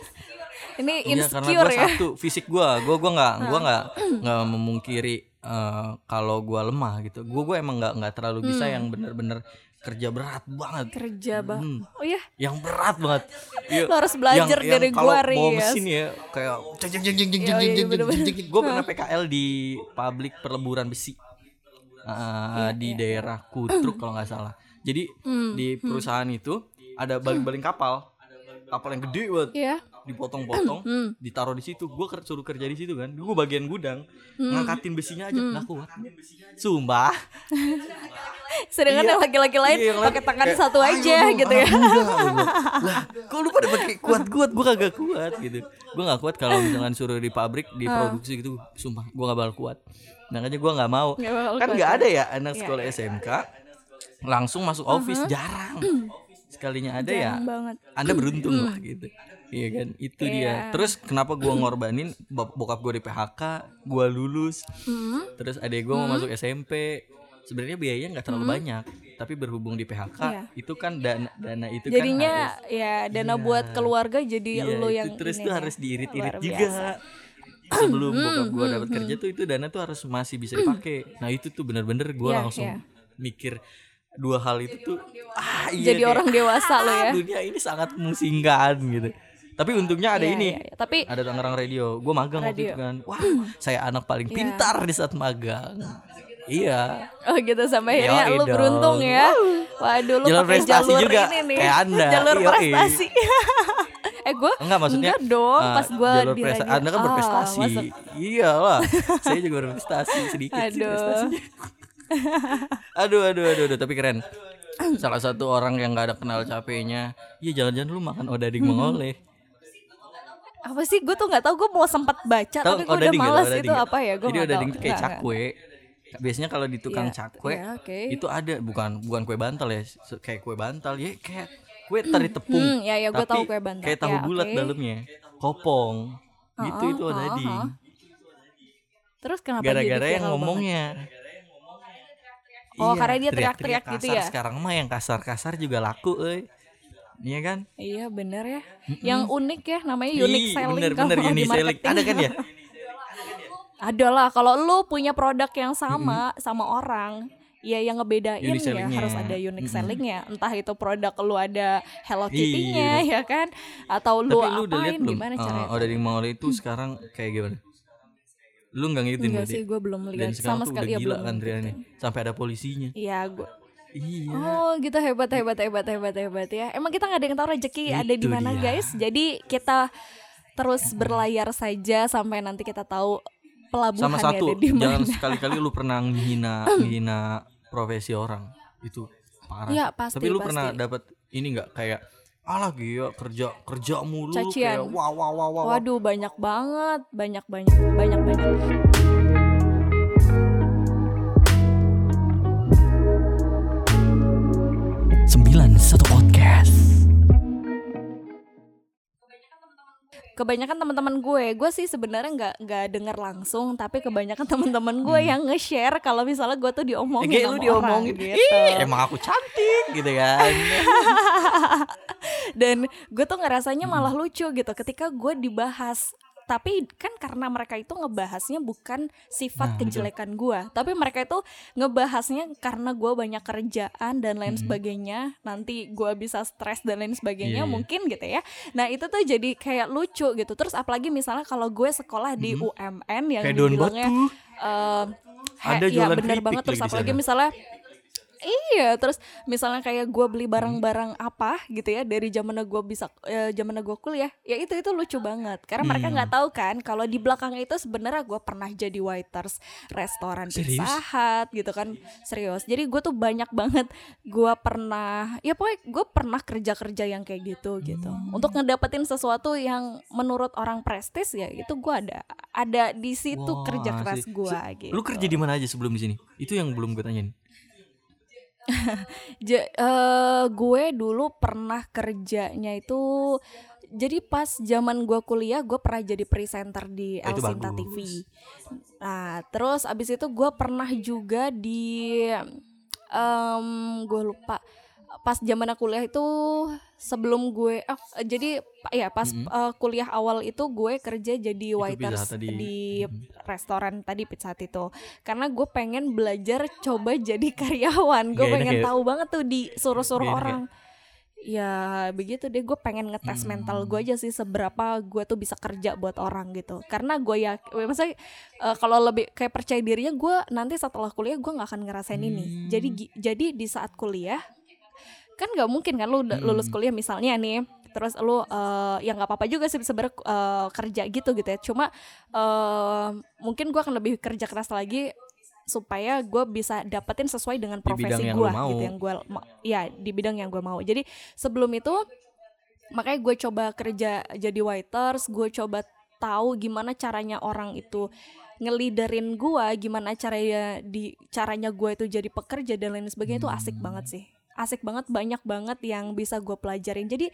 Ini Iya karena insecure gua ya. satu fisik gua, gua gua nggak gua nggak nggak memungkiri eh, kalau gua lemah gitu. Gua gua emang nggak nggak terlalu bisa yang bener-bener kerja berat banget. Kerja bang. Hmm, Oh iya, yang berat banget. Iya. lo harus belajar dari kalau gua bawa Rias. mesin ya kayak jeng jeng jeng jeng jeng Iya, jeng iya, jeng jeng jeng. Gua pernah PKL di pabrik perleburan besi. Eh, di daerah Kutruk kalau nggak salah. Jadi Hmm, di perusahaan itu ada baling-baling kapal. Kapal yang gede banget Iya. Dipotong-potong, Hmm. ditaruh di situ. Gue suruh kerja di situ kan. Gue bagian gudang, Hmm. ngangkatin besinya aja nggak kuat. Sumpah. sedangkan Iya. yang laki-laki lain Iya, pakai tangan kayak, satu "Ayo aja dong, gitu ya anak muda," gua bilang. lah kok lu pada pakai kuat-kuat gue kagak kuat gitu gue nggak kuat kalau misalkan suruh di pabrik Ah. diproduksi gitu sumpah gue nggak bakal kuat makanya gue nggak mau bakal kan nggak ya. ada ya anak Iya, sekolah SMK langsung masuk office jarang sekalinya ada ya Jarang banget. anda beruntung lah gitu Iya kan, itu dia. Iya. Terus kenapa gua ngorbanin bok- bokap gue di PHK, gua lulus, Hmm. terus adek gue mau masuk SMP. Sebenarnya biayanya nggak terlalu banyak, tapi berhubung di PHK Iya. itu kan dana dana itu jadinya kan harus ya dana Iya. buat keluarga jadi Iya, lo itu yang terus ini tuh ya. harus diirit-irit juga. Sebelum bokap gue dapat kerja tuh itu dana tuh harus masih bisa dipakai. Nah itu tuh bener-bener gue Iya, langsung iya. mikir dua hal itu tuh ah iya jadi kayak, orang dewasa lo "Ah, ya dunia ini sangat memusingkan gitu. Tapi untungnya ada Iya, ini. iya, iya. tapi Ada Tangerang Radio. Gue magang waktu itu Radio. kan. Wah, saya anak paling Iya. pintar di saat magang. Iya. oh gitu sampai akhirnya Yoi lu dong. beruntung ya waduh lu Jalur prestasi jalur juga, ini nih kayak Anda. jalur Yoi. prestasi eh gue Enggak maksudnya enggak dong eh, pas gue jalur di presta- radio Anda kan Ah, berprestasi. masuk. Iyalah. saya juga berprestasi sedikit sih Aduh. prestasinya. Aduh, aduh, aduh, aduh, tapi keren. Salah satu orang yang gak ada kenal capeknya, iya jangan-jangan lu makan odading mengoleh. apa sih gue tuh nggak tahu gue mau sempat baca Tahu tapi gue udah nggak? malas Odading itu nggak? apa ya gue Jadi tahu odading itu kayak cakwe. Biasanya kalau di tukang Iya, cakwe iya, oke. itu ada bukan bukan kue bantal ya, kayak kue bantal ya kayak kue teri tepung. Hmm, ya, ya, gua tapi tahu kue bantal. Kayak tahu Ya, bulat oke. dalamnya, kopong. Gitu itu Oh, oh, odading. oh. terus kenapa Gara-gara yang ngomongnya. Oh, karena dia teriak-teriak gitu ya? Sekarang mah yang kasar-kasar juga laku, euy. Iya kan? iya bener ya yang unik ya namanya unique Ih, selling bener, bener, unique selling. Ada kan ya? ada lah kalau lu punya produk yang sama sama orang ya yang ngebedain Unique ya harus ada unique Mm-mm. sellingnya entah itu produk lu ada Hello Iya, Kitty-nya ya kan atau Tapi lu lu udah lihat apain belum? gimana eh, caranya odading mengoleh itu sekarang kayak gimana? Lu nggak ngikutin enggak berarti? sih gue belum Dan lihat sekarang sama tuh sekali udah ya gila belum kan. Sampai ada polisinya. iya gue Iya. Oh gitu hebat hebat hebat hebat hebat ya. Emang kita nggak ada yang tahu rezeki ada di mana dia. guys. Jadi kita terus berlayar saja sampai nanti kita tahu Sama pelabuhannya satu, ada di jangan mana. sekali-kali lu pernah menghina menghina profesi orang. Itu parah. Iya, pasti, Tapi lu pasti. pernah dapat ini nggak kayak alah gila kerja kerja mulu lu Cacian. kayak wah wah wah. wah." Waduh banyak banget, banyak banyak banyak banyak. Sembilan satu podcast. Kebanyakan teman-teman gue, gue sih sebenarnya nggak nggak dengar langsung, tapi kebanyakan teman-teman gue yang nge-share kalau misalnya gue tuh diomongin sama lu diomongin orang, Ih, gitu. emang aku cantik gitu kan. dan gue tuh ngerasanya Hmm. malah lucu gitu ketika gue dibahas tapi kan karena mereka itu ngebahasnya bukan Nah, sifat betul. kejelekan gue tapi mereka itu ngebahasnya karena gue banyak kerjaan dan lain sebagainya nanti gue bisa stres dan lain Hmm. sebagainya Iya, iya. mungkin gitu ya nah itu tuh jadi kayak lucu gitu terus apalagi misalnya kalau gue sekolah di UMN yang Hmm. Kayak dibilangnya eh, Ada ya bener banget terus apalagi misalnya Iya, terus misalnya kayak gue beli barang-barang apa gitu ya dari zaman gue bisa eh, zaman gue kuliah, ya itu itu lucu banget karena mereka Hmm. nggak tahu kan kalau di belakang itu sebenarnya gue pernah jadi waiters restoran Serius? Pizza Hut gitu kan serius. Jadi gue tuh banyak banget gue pernah ya pokoknya gue pernah kerja-kerja yang kayak gitu gitu Hmm. untuk ngedapetin sesuatu yang menurut orang prestis ya itu gue ada ada di situ Wah, kerja keras gue gitu. Lu kerja di mana aja sebelum di sini? Itu yang belum gue tanyain. Ja- eh, gue dulu pernah kerjanya itu jadi pas zaman gue kuliah gue pernah jadi presenter di Oh, itu El Sinta bagus. TV. Nah terus abis itu gue pernah juga di em gue lupa pas zaman aku kuliah itu sebelum gue oh, jadi ya pas Mhm. eh, kuliah awal itu gue kerja jadi waiters tadi. di restoran tadi Pizza Hut itu karena gue pengen belajar coba jadi karyawan gue enak pengen ya? tahu banget tuh disuruh-suruh Gak enak ya? orang ya begitu deh gue pengen ngetes Hmm. mental gue aja sih seberapa gue tuh bisa kerja buat orang gitu karena gue ya maksudnya eh, kalau lebih kayak percaya dirinya gue nanti setelah kuliah gue nggak akan ngerasain ini Hmm. jadi gi- jadi di saat kuliah kan nggak mungkin kan lu udah Hmm. lulus kuliah misalnya nih terus lu eh, ya nggak apa-apa juga sih sebenarnya eh, kerja gitu gitu ya. Cuma eh, mungkin gue akan lebih kerja keras lagi supaya gue bisa dapetin sesuai dengan profesi gue gitu yang gue ya di bidang yang gue mau. Jadi sebelum itu makanya gue coba kerja jadi waiters gue coba tahu gimana caranya orang itu ngeliderin gue gimana caranya di caranya gue itu jadi pekerja dan lain sebagainya itu asik banget sih asik banget banyak banget yang bisa gue pelajarin jadi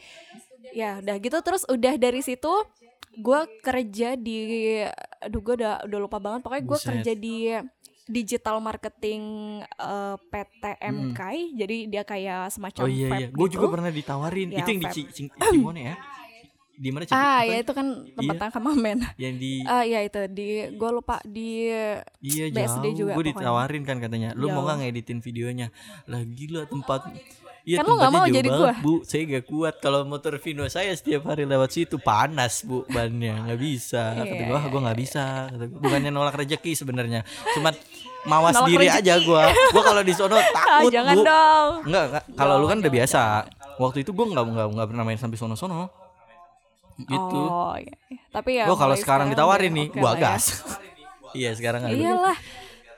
ya udah gitu terus udah dari situ gue kerja di aduh gue udah udah lupa banget pokoknya gue kerja di digital marketing eh, PT MKI jadi dia kayak semacam Oh iya iya, gue gitu. juga pernah ditawarin. Ya, itu yang di vape. Cimone ya? Di mana ah ya itu kan tempat Iya. tangkap mamen Yang di ah ya itu di gue lupa di iya BSD jauh. juga gue ditawarin kan katanya. Lu mau Jauh. nggak ngeditin videonya? Lah gila tempat Iya Kan lu nggak tempatnya mau jauh jadi banget, gua. Bu. Saya gak kuat kalau motor Vino saya setiap hari lewat situ panas, Bu, bannya. nggak bisa. Kata Iya, gue, "Wah, gue nggak bisa." Kata gua. Bukannya nolak rezeki sebenarnya. Cuman mawas Nolak diri rezeki. aja gua. Gua kalau di sono ah takut, jangan Bu. dong Enggak, enggak. Kalau lu kan udah biasa. Waktu itu gua enggak enggak pernah main sampai sono-sono. Gitu. oh iya. tapi ya gua kalau mulai sekarang ditawarin udah nih, oke gua lah ya. gas. iya, sekarang iyalah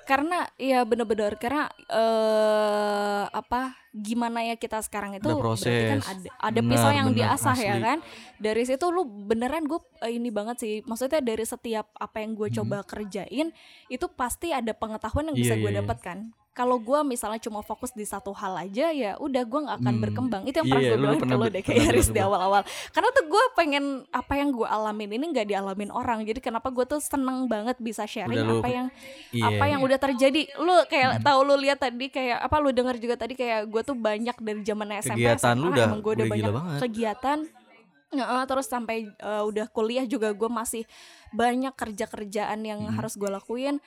karena ya bener-bener karena eh apa gimana ya kita sekarang itu Ada berarti kan proses. ada ada Benar, pisau yang benar, diasah ya asli. kan dari situ lu beneran gue ini banget sih maksudnya dari setiap apa yang gue coba kerjain itu pasti ada pengetahuan yang bisa Hmm. Iya, gue iya, iya. dapatkan kalau gue misalnya cuma fokus di satu hal aja ya udah gue nggak akan Hmm. berkembang itu yang Iya, pernah gue lu bilang pernah ke lo ber- deh kayak Riz di awal-awal karena tuh gue pengen apa yang gue alamin ini nggak dialamin orang jadi kenapa gue tuh seneng banget bisa sharing Udah lu- apa yang Iya. apa yang udah terjadi lu kayak tahu lu lihat tadi kayak apa lu dengar juga tadi kayak gue tuh banyak dari zaman SMP Kegiatan SMA lu udah- gue udah udah banyak banget. kegiatan Heeh, terus sampai eh, udah kuliah juga gue masih banyak kerja-kerjaan yang Hmm. harus gue lakuin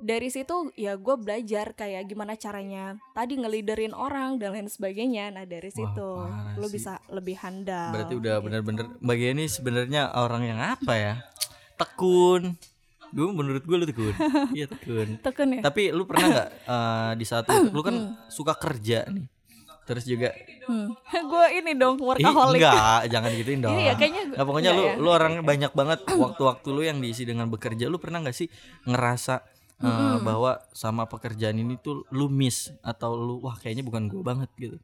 dari situ ya gue belajar kayak gimana caranya tadi ngeliderin orang dan lain sebagainya nah dari situ sih. bisa lebih handal Berarti udah gitu. bener-bener Mbak Geni sebenarnya orang yang apa ya? Tekun. Gue menurut gue lu tekun. Iya tekun. tekun ya Tapi lu pernah nggak eh, di saat lu, lu kan suka kerja nih. Terus juga hmm. gue ini dong Ih, workaholic enggak, jangan gituin dong. Iya, kayaknya Nggak, pokoknya lu ya. lu orang banyak banget waktu-waktu lu yang diisi dengan bekerja. Lu pernah nggak sih ngerasa eh, bahwa sama pekerjaan ini tuh lu miss atau lu wah kayaknya bukan gue banget gitu.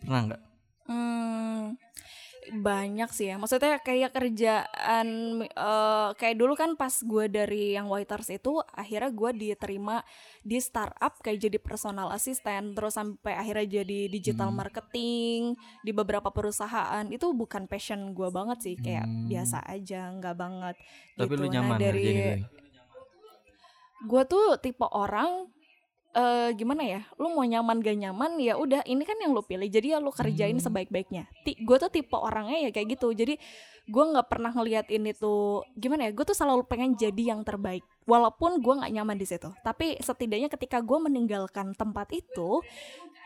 Pernah nggak? Hmm, banyak sih ya. Maksudnya kayak kerjaan eh, kayak dulu kan pas gue dari yang waiters itu akhirnya gue diterima di startup kayak jadi personal assistant terus sampai akhirnya jadi digital Hmm. marketing di beberapa perusahaan itu bukan passion gue banget sih kayak Hmm. biasa aja nggak banget. Tapi lu gitu. nyaman nah, dari. Gue tuh tipe orang eh gimana ya lu mau nyaman gak nyaman ya udah ini kan yang lu pilih jadi ya lu kerjain Hmm. sebaik-baiknya gue tuh tipe orangnya ya kayak gitu jadi gue nggak pernah ngelihat ini tuh gimana ya gue tuh selalu pengen jadi yang terbaik walaupun gue nggak nyaman di situ tapi setidaknya ketika gue meninggalkan tempat itu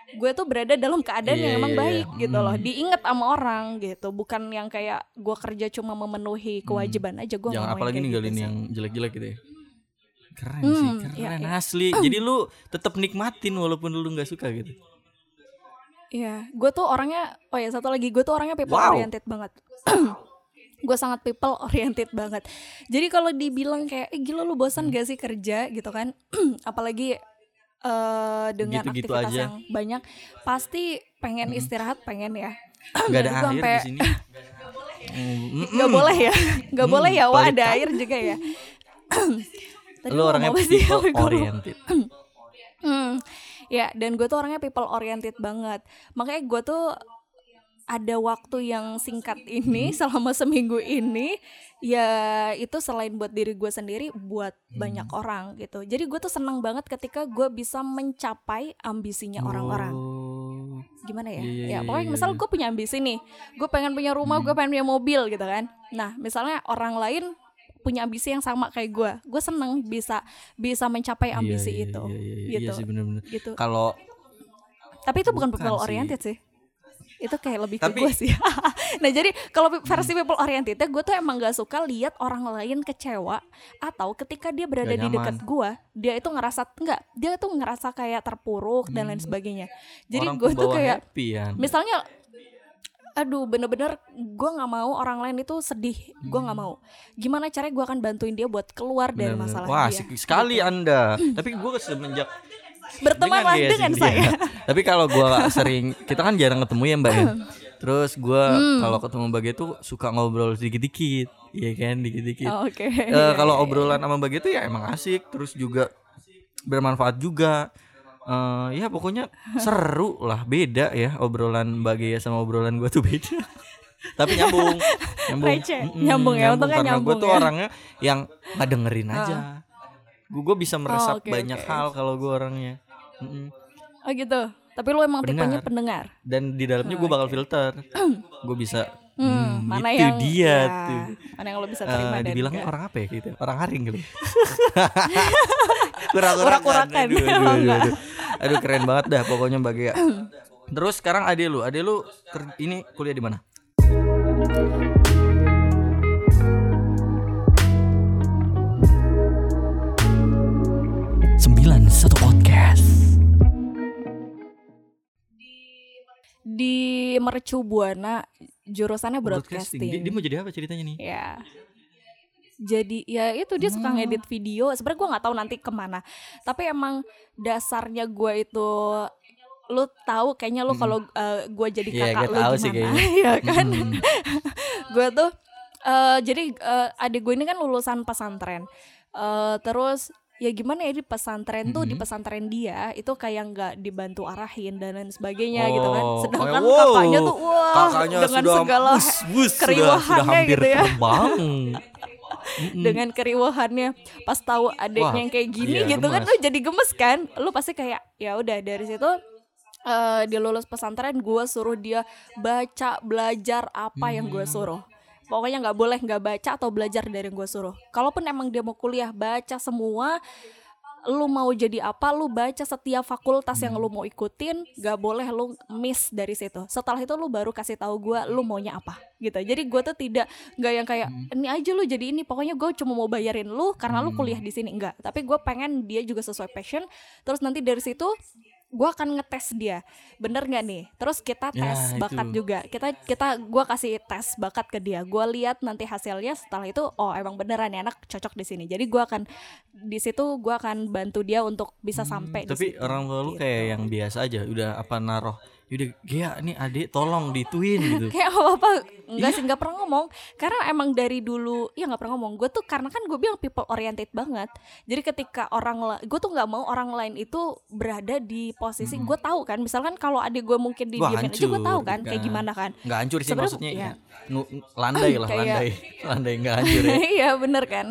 gue tuh berada dalam keadaan Iya, yang emang iya, baik iya. gitu loh Hmm. diingat sama orang gitu bukan yang kayak gue kerja cuma memenuhi kewajiban aja gue Jangan apalagi ninggalin yang jelek-jelek gitu ya. Keren sih, Hmm, keren iya, iya. asli. Jadi lu tetap nikmatin walaupun lu nggak suka gitu. Iya, gue tuh orangnya, oh ya satu lagi, gue tuh orangnya people Wow. oriented banget. gue sangat people oriented banget. Jadi kalau dibilang kayak, eh gila lu Hmm. bosan gak sih kerja gitu kan? Apalagi eh dengan Gitu-gitu aktivitas aja. yang banyak, pasti pengen istirahat, pengen ya. Gak ada air sampai- di sini. Gak boleh ya, gak Hmm, boleh ya, wah ada air juga ya. Tadi Lu orangnya people oriented. Hmm, ya dan gue tuh orangnya people oriented banget. Makanya gue tuh ada waktu yang singkat ini selama seminggu ini ya itu selain buat diri gue sendiri buat banyak orang gitu. Jadi gue tuh senang banget ketika gue bisa mencapai ambisinya orang-orang. Oh. Gimana ya? Iya, iya, ya iya, pokoknya iya, misal iya. gue punya ambisi nih, gue pengen punya rumah, gue pengen punya mobil gitu kan. Nah misalnya orang lain punya ambisi yang sama kayak gue, gue seneng bisa bisa mencapai Iya, ambisi iya, itu, Iya, iya, iya, gitu. iya sih bener-bener. gitu. Kalau Tapi itu bukan, Bukan people sih. oriented sih. Itu kayak lebih Tapi- ke gue sih. nah jadi kalau versi people oriented gue tuh emang gak suka lihat orang lain kecewa atau ketika dia berada Gak di dekat gue, dia itu ngerasa enggak, dia tuh ngerasa kayak terpuruk dan lain sebagainya. Jadi Hmm. gue tuh kayak happy ya. misalnya aduh bener-bener gue nggak mau orang lain itu sedih gue nggak mau gimana caranya gue akan bantuin dia buat keluar dari Bener-bener. masalah Wah, dia asik sekali Anda. Tapi gue semenjak bertemanlah dengan sih saya dia. Tapi kalau gua sering kita kan jarang ketemu ya, Mbak ya. Terus gua Hmm. kalau ketemu Mbak Gia tuh suka ngobrol sedikit-dikit. Iya kan, dikit-dikit. Oh, oke Eh, Iya, kalau iya, obrolan sama Mbak Gia tuh ya emang asik, terus juga bermanfaat juga. Eh, ya pokoknya seru lah, beda ya obrolan Mbak Gia sama obrolan gua tuh beda. Tapi nyambung, nyambung, Receh. Mm-mm, Nyambung ya, untungnya karena gue nyambung tuh ya. orangnya yang nggak dengerin aja. Gue gue bisa meresap oke, banyak oke. hal kalau gue orangnya. Mm-mm. oh gitu tapi lu emang tipenya Pendengar. Dan di dalamnya gue bakal filter. gue bisa. Hmm, mana itu yang dia ya, tuh. mana yang lo bisa Eh, terima dan dibilangnya enggak. orang apa ya gitu? Orang haring kali. Kurang-kurakan. Urak-urakan. Aduh, keren banget dah pokoknya Mbak Gia. Terus sekarang ade lu, ade lu ker- ini kuliah di mana? Sembilan satu podcast. di Mercu Buana jurusannya broadcasting, Dia, dia mau jadi apa ceritanya nih? ya jadi ya itu dia suka Hmm. ngedit video. Sebenarnya gue nggak tahu nanti ke mana. Tapi emang dasarnya gue itu lu tahu kayaknya lu kalau gue jadi Iya, kakak gue lu gimana? sih ya kan? Hmm. gue tuh eh jadi eh, adik gue ini kan lulusan pesantren. Eh, terus ya gimana ya di pesantren tuh di Mhm. pesantren dia itu kayak nggak dibantu arahin dan lain sebagainya gitu kan Oh, sedangkan kayak, wow, kakaknya tuh wah Kakaknya dengan sudah segala bus, bus, sudah, sudah hampir gitu ya. dengan keriuhannya pas tahu adiknya Wah, yang kayak gini iya, gitu kan gemes. lu jadi gemes kan lu pasti kayak ya udah dari situ eh dia lulus pesantren gue suruh dia baca belajar apa yang gue Hmm. suruh pokoknya nggak boleh nggak baca atau belajar dari yang gue suruh. Kalaupun emang dia mau kuliah baca semua lu mau jadi apa lu baca setiap fakultas yang lu mau ikutin gak boleh lu miss dari situ. Setelah itu lu baru kasih tahu gua lu maunya apa gitu. Jadi gua tuh tidak nggak yang kayak ini aja lu jadi ini. Pokoknya gue cuma mau bayarin lu karena lu Hmm. kuliah di sini enggak tapi gue pengen dia juga sesuai passion. Terus nanti dari situ gua akan ngetes dia bener nggak nih terus kita Ya, tes bakat itu. juga kita kita gua kasih tes bakat ke dia gua lihat nanti hasilnya setelah itu oh emang beneran nih anak cocok di sini jadi gua akan di situ gua akan bantu dia untuk bisa sampai di Hmm, Tapi situ. orang tua lu Gitu. kayak yang biasa aja, udah apa naruh. Yaudah, Gea nih adik tolong dituin gitu. kayak apa apa enggak Iya. sih nggak pernah ngomong karena emang dari dulu ya nggak pernah ngomong gue tuh karena kan gue bilang people oriented banget jadi ketika orang gue tuh nggak mau orang lain itu berada di posisi gue tahu kan misalkan kalau adik gue mungkin Hmm. Didiemin aja gue tahu kan gitu kayak kan. gimana kan Nggak hancur sih Sebenarnya, maksudnya ya. landai lah, Kayak- landai. Landai nggak hancur ya. iya bener kan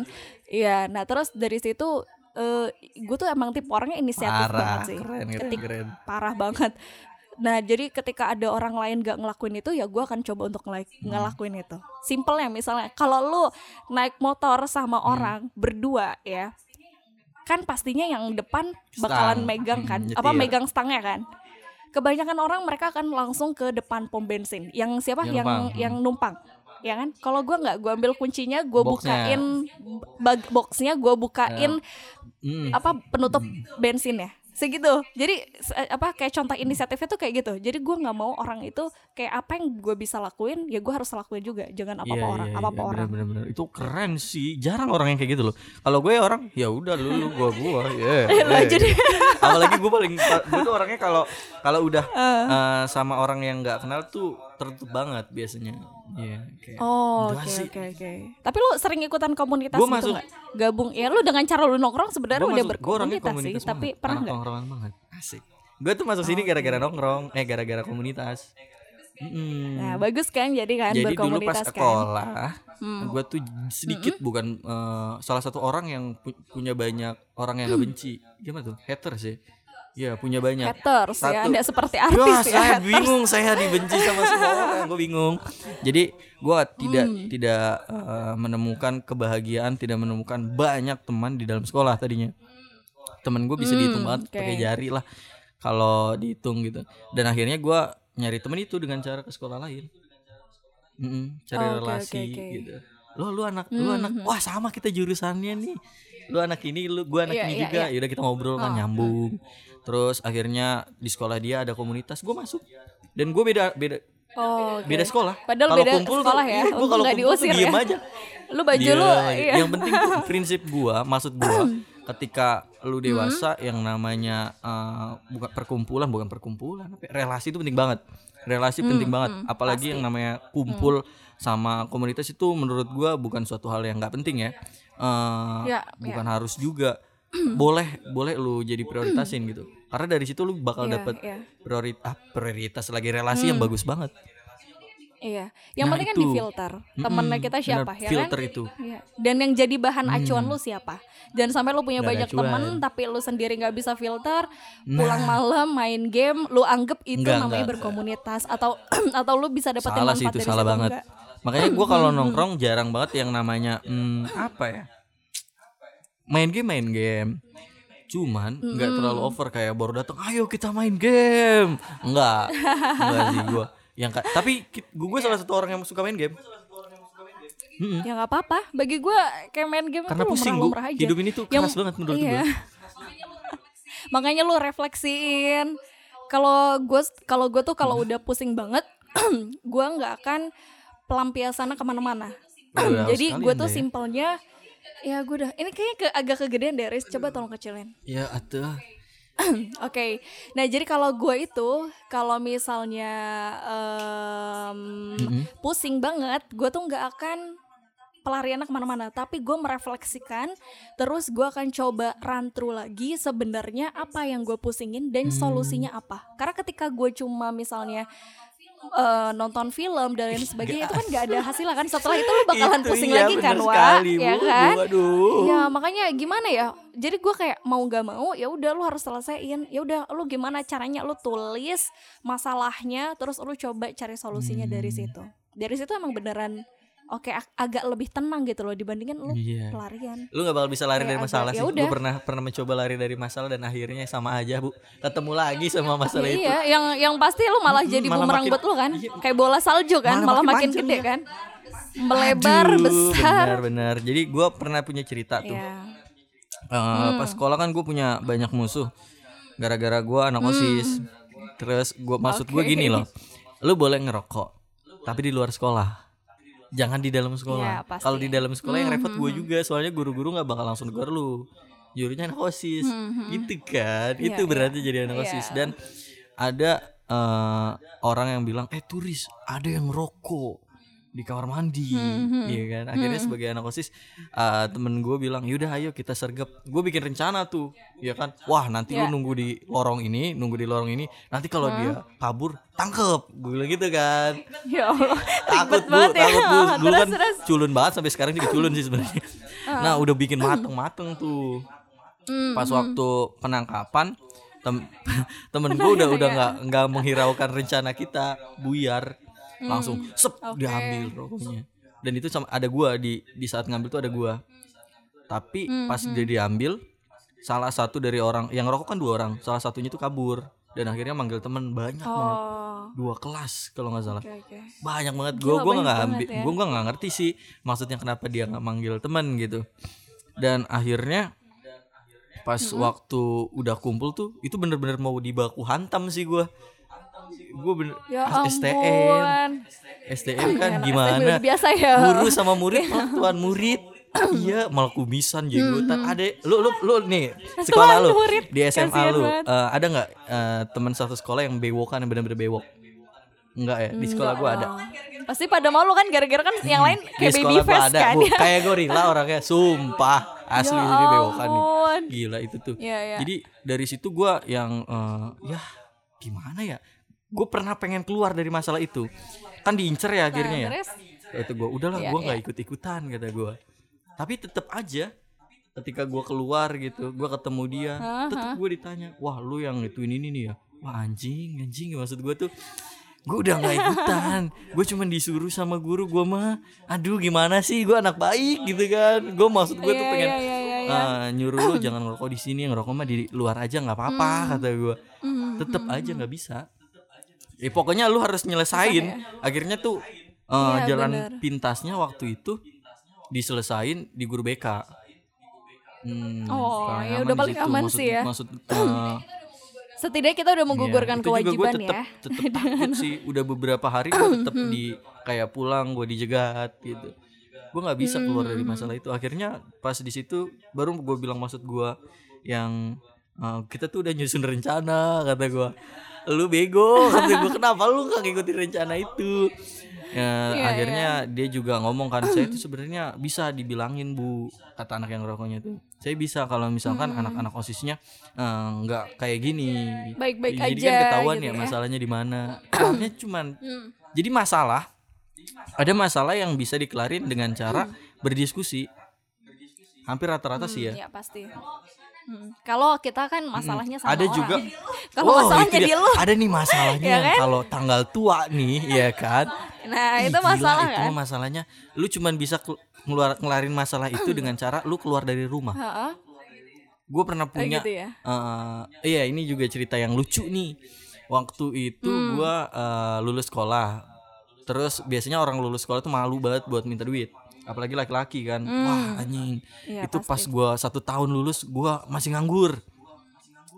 iya nah terus dari situ eh gue tuh emang tipe orangnya inisiatif Parah, banget sih keren, keren, Ketik- keren. parah banget nah jadi ketika ada orang lain gak ngelakuin itu ya gue akan coba untuk Hmm. ngelakuin itu simpelnya misalnya kalau lu naik motor sama Hmm. orang berdua ya kan pastinya yang depan bakalan Stang. megang kan Hmm, apa nyetir. megang stangnya kan kebanyakan orang mereka akan langsung ke depan pom bensin yang siapa Yang yang numpang. yang numpang ya kan kalau gua nggak gua ambil kuncinya Boxnya. bukain bag boxnya gua bukain Hmm. apa penutup bensinnya segitu jadi apa kayak contoh inisiatifnya tuh kayak gitu jadi gua nggak mau orang itu kayak apa yang gue bisa lakuin ya gua harus lakuin juga jangan apa apa Iya, orang iya, apa apa iya, orang bener, bener, bener. Itu keren sih. Jarang orang yang kayak gitu loh. Kalau gue orang ya udah lu lu gua gua. ya jadi- apalagi gue paling gue tuh orangnya kalau kalau udah eh, sama orang yang nggak kenal tuh tertutup banget biasanya. Iya, kayak Oh udah oke oke oke. Tapi lu sering ikutan komunitas Gua gitu masuk- nggak? Gabung ya lu dengan cara lu nongkrong sebenarnya udah berkomunitas sih. komunitas Tapi banget. pernah Anak nggak? nongkrongan banget. Asik. Gue tuh masuk sini gara-gara nongkrong, eh gara-gara komunitas. Mm-mm. Nah bagus kan jadi kan Jadi dulu pas berkomunitas kan. sekolah, Hmm. gue tuh sedikit bukan eh, salah satu orang yang pu- punya banyak orang yang gak benci. Gimana tuh? Hater sih. Iya punya banyak. Haters ya, Satu. anda seperti Wah, artis ya. saya haters. bingung, saya dibenci sama semua orang, gue bingung. Jadi gue tidak Hmm. tidak eh, menemukan kebahagiaan, tidak menemukan banyak teman di dalam sekolah tadinya. Temen gue bisa Hmm, dihitung banget oke. pakai jari lah, kalau dihitung gitu. Dan akhirnya gue nyari temen itu dengan cara ke sekolah lain, Mm-mm, cari Oh, oke, relasi oke, oke. gitu. Lo lu anak, lu anak, wah sama kita jurusannya nih. Lu anak ini, lu gua anak Iya, ini iya, juga. Yaudah kita ngobrol kan Oh, nyambung. Terus akhirnya di sekolah dia ada komunitas, gue masuk. Dan gue beda beda Oh, oke. beda sekolah Padahal Kalau beda kumpul sekolah ya, iya, gua untung kalau nggak kumpul tuh diusir diem ya. aja Lu baju Dia- lu iya. yang penting tuh prinsip gua maksud gua ketika lu dewasa yang namanya eh, bukan perkumpulan bukan perkumpulan relasi itu penting banget relasi penting banget apalagi yang namanya kumpul sama komunitas itu menurut gua bukan suatu hal yang nggak penting ya Eh, Ya, bukan harus juga boleh boleh lu jadi prioritasin gitu karena dari situ lu bakal Iya, dapet iya. prioritas prioritas lagi relasi yang bagus banget Iya. Yang Nah, penting kan difilter. Temennya kita bener, siapa ya kan? filter itu Iya. Dan yang jadi bahan acuan lu siapa? Jangan sampai lu punya ada banyak acuan. temen tapi lu sendiri nggak bisa filter, Nah. pulang malam main game, lu anggap itu Nggak, namanya nggak. berkomunitas atau atau lu bisa salah manfaat sih itu dari salah situ, banget enggak? Makanya gua kalau nongkrong jarang banget yang namanya hmm, apa ya main game main game cuman nggak terlalu over kayak baru datang ayo kita main game enggak enggak sih gua yang ka- tapi gue salah satu orang yang suka main game Mm-mm. Ya nggak apa-apa. Bagi gua kayak main game karena pusing aja. hidup ini tuh Yang- keras banget menurut iya. gue Makanya lu refleksiin. Kalau gue kalau gue tuh kalau udah pusing banget, gua nggak akan pelampiasannya ke mana-mana. Udah, Jadi gue tuh ya. simpelnya ya gue udah ini kayaknya ke, agak kegedean deh Riz coba tolong kecilin ya atuh Oke, nah jadi kalau gue itu kalau misalnya em, Mm-mm. pusing banget, gue tuh nggak akan pelariannya ke mana-mana, tapi gue merefleksikan, terus gue akan coba run through lagi sebenarnya apa yang gue pusingin dan Hmm. solusinya apa. Karena ketika gue cuma misalnya eh, nonton film dan lain sebagainya itu kan nggak ada hasilnya kan. Setelah itu lu bakalan Itu pusing iya, lagi kan, sekali, ya Bu. kan? Waduh. Ya makanya gimana ya? Jadi gue kayak mau gak mau ya udah lu harus selesaiin. Ya udah lu gimana caranya lu tulis masalahnya terus lu coba cari solusinya dari Hmm. situ. Dari situ emang beneran oke ag- agak lebih tenang gitu loh dibandingin lu Iya. pelarian. Lu gak bakal bisa lari Kayak dari masalah agak- sih. ya Gue udah. pernah pernah mencoba lari dari masalah dan akhirnya sama aja, Bu. Ketemu lagi sama masalah Ya itu. iya, yang yang pasti lu malah jadi malah bumerang makin- buat lu kan. iya. Kayak bola salju kan, Malah malah, makin makin gede ya. kan. Melebar Aduh, besar. Benar-benar. Jadi gue pernah punya cerita tuh. Iya. Eh, Pas sekolah kan gue punya banyak musuh. Gara-gara gue anak osis. Terus gue maksud gue Hmm. Oke. gini loh. Lu boleh ngerokok, tapi di luar sekolah. Jangan di dalam sekolah. pasti. Kalau di dalam sekolah yang Hmm, repot gue juga. Soalnya guru-guru nggak bakal langsung negor lu. Jurunya anak osis. Gitu kan. Hmm, Iya, Itu iya. berarti jadi anak Iya. osis. Dan ada eh, orang yang bilang, eh turis, ada yang rokok di kamar mandi, Hmm, iya kan? Akhirnya sebagai anak osis, eh, temen gue bilang, yaudah ayo kita sergap. Gue bikin rencana tuh, ya kan? Wah nanti Iya. lu nunggu di lorong ini, nunggu di lorong ini. Nanti kalau dia kabur, tangkep. Gue bilang gitu kan. Ya Allah. takut bu, banget ya. takut bu. Dulu kan terus. culun banget sampai sekarang juga culun sih sebenarnya. Nah udah bikin mateng-mateng tuh. Hmm, Pas waktu penangkapan, tem temen gue udah udah nggak nggak menghiraukan rencana kita, buyar, langsung sep Hmm. Oke. diambil rokoknya. Dan itu sama ada gua di di saat ngambil tuh ada gua. Tapi Hmm, pas dia diambil, salah satu dari orang yang rokok kan dua orang, salah satunya tuh kabur dan akhirnya manggil temen banyak banget Oh. dua kelas kalau nggak salah Oke, oke. banyak banget gue gue nggak banget ambil ya. gue nggak ngerti sih maksudnya kenapa dia nggak manggil teman gitu dan akhirnya pas waktu udah kumpul tuh itu bener-bener mau dibaku hantam sih gue gue bener Ya ampun. STM STM kan gimana? STM biasa ya. guru sama murid tuan murid. Iya malah kumisan jenggotan ada lu lu lu nih sekolah lu di SMA lu banget. eh, ada nggak eh, teman satu sekolah yang bewokan yang bener-bener bewok? Enggak ya? Di sekolah gua ada. Pasti pada malu kan gara-gara kan yang lain di kayak baby face ada. kan. bu kayak gorila orangnya. Sumpah asli Ya jadi bewokan nih. gila itu tuh. Iya, iya. jadi dari situ gua yang eh, ya gimana ya gue pernah pengen keluar dari masalah itu. Kan diincer ya akhirnya ya? Terus? itu gue udahlah Iya, gue nggak iya. ikut ikutan kata gue tapi tetap aja ketika gue keluar gitu gue ketemu dia tetap gue ditanya wah lu yang itu ini nih ya? Wah anjing anjing maksud gue tuh gue udah nggak ikutan. Gue cuma disuruh sama guru gue mah aduh gimana sih? Gue anak baik gitu kan. Gue maksud gue tuh Iya, pengen. "Ah, nyuruh lu jangan ngerokok di sini ngerokok mah di luar aja nggak apa-apa Hmm. kata gue tetap aja nggak bisa Eh, pokoknya lu harus nyelesain. Akhirnya tuh eh, Iya, jalan bener. pintasnya waktu itu diselesain di guru BK. Hmm, Oh, ya udah paling situ. aman maksud, sih ya. Maksud eh, Setidaknya kita udah menggugurkan Iya, juga gua kewajiban tetep, ya. tetep takut sih udah beberapa hari gue tetep di kayak pulang gue dijegat gitu gue nggak bisa keluar dari masalah itu akhirnya pas di situ baru gue bilang maksud gue yang "Eh, kita tuh udah nyusun rencana kata gue lu bego kata gue kenapa lu nggak ngikutin rencana itu ya, Iya, akhirnya dia juga ngomong kan saya itu sebenarnya bisa dibilangin bu kata anak yang rokoknya tuh saya bisa kalau misalkan Hmm. anak-anak osisnya eh, nggak kayak gini Baik-baik jadi aja kan ketahuan gitu ya ya. masalahnya di mana akhirnya cuman Hmm. jadi masalah ada masalah yang bisa dikelarin dengan cara berdiskusi hampir rata-rata sih ya Iya pasti. Hmm. Kalau kita kan masalahnya sama ada orang. juga Kalau Oh, masalahnya itu di dia. lu. ada nih masalahnya Ya kan? kalau tanggal tua nih ya kan Nah, Ih, itu gila, masalah itu kan. mah masalahnya lu cuman bisa kelu- ngeluar ngelarin masalah itu dengan cara lu keluar dari rumah Heeh. gue pernah punya gitu ya? eh, iya ini juga cerita yang lucu nih waktu itu Hmm. gua eh, lulus sekolah terus biasanya orang lulus sekolah tuh malu banget buat minta duit apalagi laki-laki kan wah anjing Hmm. Iya, itu pas pasti. gua satu tahun lulus gua masih nganggur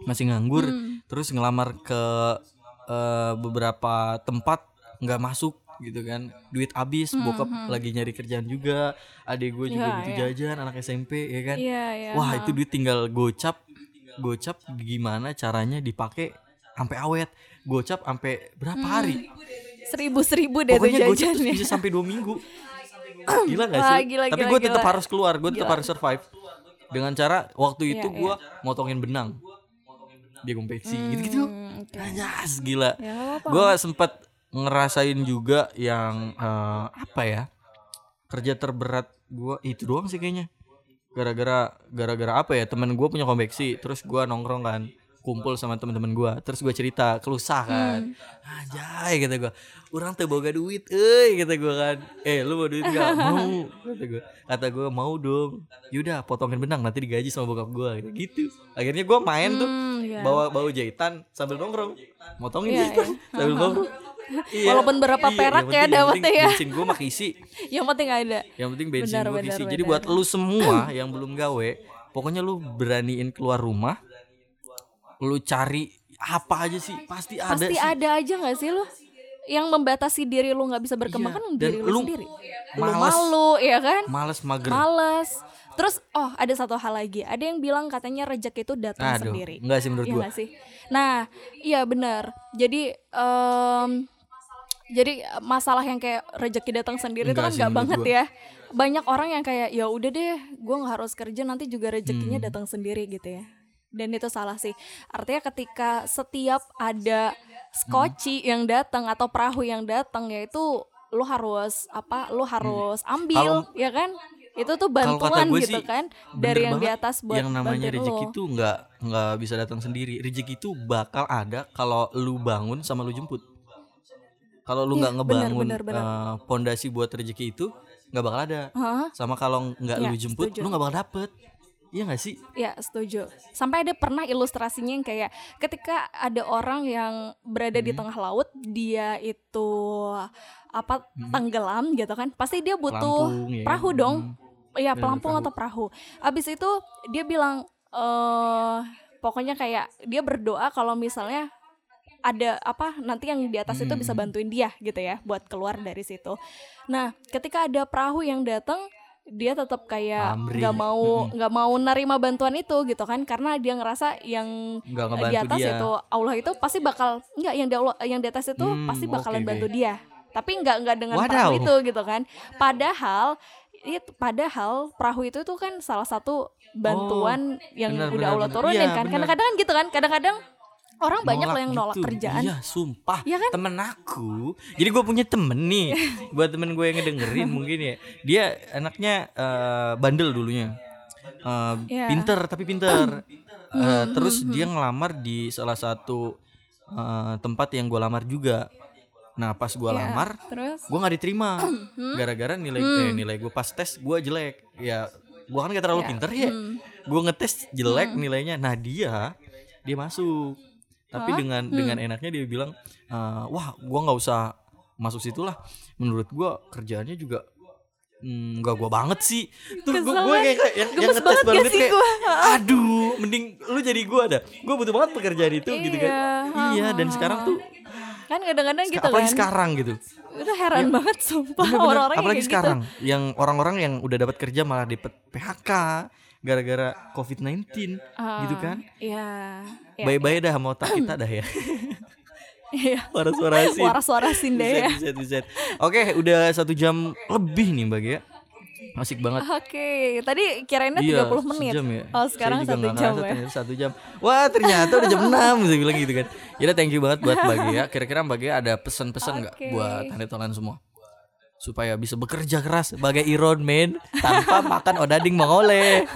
masih nganggur Hmm. terus ngelamar ke eh, beberapa tempat nggak masuk gitu kan duit habis bokap lagi nyari kerjaan juga adik gue juga Hmm, Iya, butuh iya. jajan anak SMP ya kan Iya, iya. Wah itu duit tinggal gocap Gocap gimana caranya dipakai sampai awet Gocap sampai berapa Hmm. hari seribu-seribu deh tuh Pokoknya gocap tuh jajannya. bisa sampai dua minggu Gila gak Wah, sih? gila, Tapi gue tetap harus keluar Gue tetap harus survive. Dengan cara waktu itu Iya, gue motongin benang. Dia gitu-gitu Hmm, oke. Anjas gila. Ya. Gue sempet ngerasain juga yang eh, Apa ya Kerja terberat gue Itu doang sih kayaknya. Gara-gara gara-gara apa ya temen gue punya konveksi terus gue nongkrong kan kumpul sama teman-teman gue terus gue cerita kelusah kan. Anjay kata gue orang tuh boga duit eh kata gue kan. Eh lu mau duit gak mau kata gue kata gue mau dong. Yaudah potongin benang nanti digaji sama bokap gue gitu, gitu. Akhirnya gue main tuh Hmm, iya. bawa bawa jahitan sambil nongkrong. Motongin Iya, jahitan sambil nongkrong. Iya, Walaupun berapa perak yang ya penting- dapetnya penting ya. bensin gue mah keisi. Yang penting ada. yang penting bensin gue benar, isi. Jadi benar. buat lu semua yang belum gawe, pokoknya lu beraniin keluar rumah. Lu cari apa aja sih? Pasti ada Pasti sih. ada aja nggak sih lu? Yang membatasi diri lu nggak bisa berkembang Iya, kan diri lu, lu sendiri. Lu males. malu, ya kan? Males mager. Males. Terus oh ada satu hal lagi. Ada yang bilang katanya rejeki itu datang Aduh, sendiri. enggak sih menurut Iya gua. nggak sih? Nah, iya benar. Jadi em, jadi masalah yang kayak rejeki datang sendiri itu Enggak kan sih nggak banget gua. ya. Banyak orang yang kayak ya udah deh, gue nggak harus kerja nanti juga rezekinya Hmm. datang sendiri gitu ya. Dan itu salah sih. Artinya ketika setiap ada skoci Hmm. yang datang atau perahu yang datang ya itu lu harus apa? Lu harus ambil Hmm. Kalau- ya kan? Itu tuh bantuan gitu sih, kan dari yang di atas buat yang namanya rezeki tuh nggak nggak bisa datang sendiri. Rezeki itu bakal ada kalau lu bangun sama lu jemput. Kalau lu Iya, nggak ngebangun benar, benar, eh, pondasi buat rezeki itu nggak bakal ada. Hah? Sama kalau nggak Iya, lu jemput, setuju. lu nggak bakal dapet. Iya gak sih? Ya setuju. Sampai ada pernah ilustrasinya yang kayak ketika ada orang yang berada Hmm. di tengah laut, dia itu apa tenggelam gitu kan? Pasti dia butuh Hmm. Pelampung, ya. perahu dong. Iya Bener, pelampung perahu. atau perahu. Abis itu dia bilang eh pokoknya kayak dia berdoa kalau misalnya ada apa nanti yang di atas itu Hmm. bisa bantuin dia gitu ya buat keluar dari situ. Nah, ketika ada perahu yang datang, dia tetap kayak nggak mau nggak mau nerima bantuan itu gitu kan karena dia ngerasa yang di atas dia. itu Allah itu pasti bakal nggak yang di Allah yang di atas itu Hmm, pasti bakalan oke. bantu dia. Tapi nggak nggak dengan Wadaw. perahu itu gitu kan. Padahal itu padahal perahu itu tuh kan salah satu bantuan yang benar, udah Allah turunin Iya, kan. Kadang-kadang kan gitu kan. Kadang-kadang orang banyak loh yang nolak gitu. kerjaan. Iya sumpah. Iya kan? Temen aku. Jadi gue punya temen nih. Buat temen gue yang ngedengerin mungkin ya. Dia anaknya eh, bandel dulunya. Eh, Iya. Pinter tapi pinter. Hmm, Eh, Terus dia ngelamar di salah satu eh, tempat yang gue lamar juga. Nah pas gue Iya, lamar Terus? gue nggak diterima. Gara-gara nilai eh, nilai gue pas tes gue jelek. Ya gue kan gak terlalu Ya, pinter ya. Gue ngetes jelek nilainya. Nah dia dia masuk tapi dengan dengan enaknya dia bilang "Eh, wah gue nggak usah masuk situ lah menurut gue kerjaannya juga Hmm, enggak gua banget sih. Tuh gua kan? kayak, kayak yang, yang ngetes banget banget kayak gua? aduh, mending lu jadi gua dah. Gua butuh banget pekerjaan itu gitu kan. Iya, Iya, dan sekarang tuh kan kadang-kadang gitu apalagi kan sekarang gitu. itu heran banget sumpah orang-orang apalagi kayak sekarang yang orang-orang yang udah dapat kerja malah di PHK gara-gara COVID-19 gitu gitu kan. iya iya, Bye-bye dah sama otak kita dah ya. iya Suara-suara sih. suara-suara ya Buset, buset, buset. Oke, udah satu jam lebih nih Mbak Gia. Asik banget. Oke, tadi kirainnya 30 menit. sejam ya. Oh, sekarang satu jam ya. ternyata satu jam. Wah, ternyata udah jam 6 saya bilang gitu kan. Ya thank you banget buat Mbak Gia. Kira-kira Mbak Gia ada pesan-pesan nggak Oke. buat Hanetolan semua? Supaya bisa bekerja keras sebagai Iron Man tanpa makan odading mengoleh.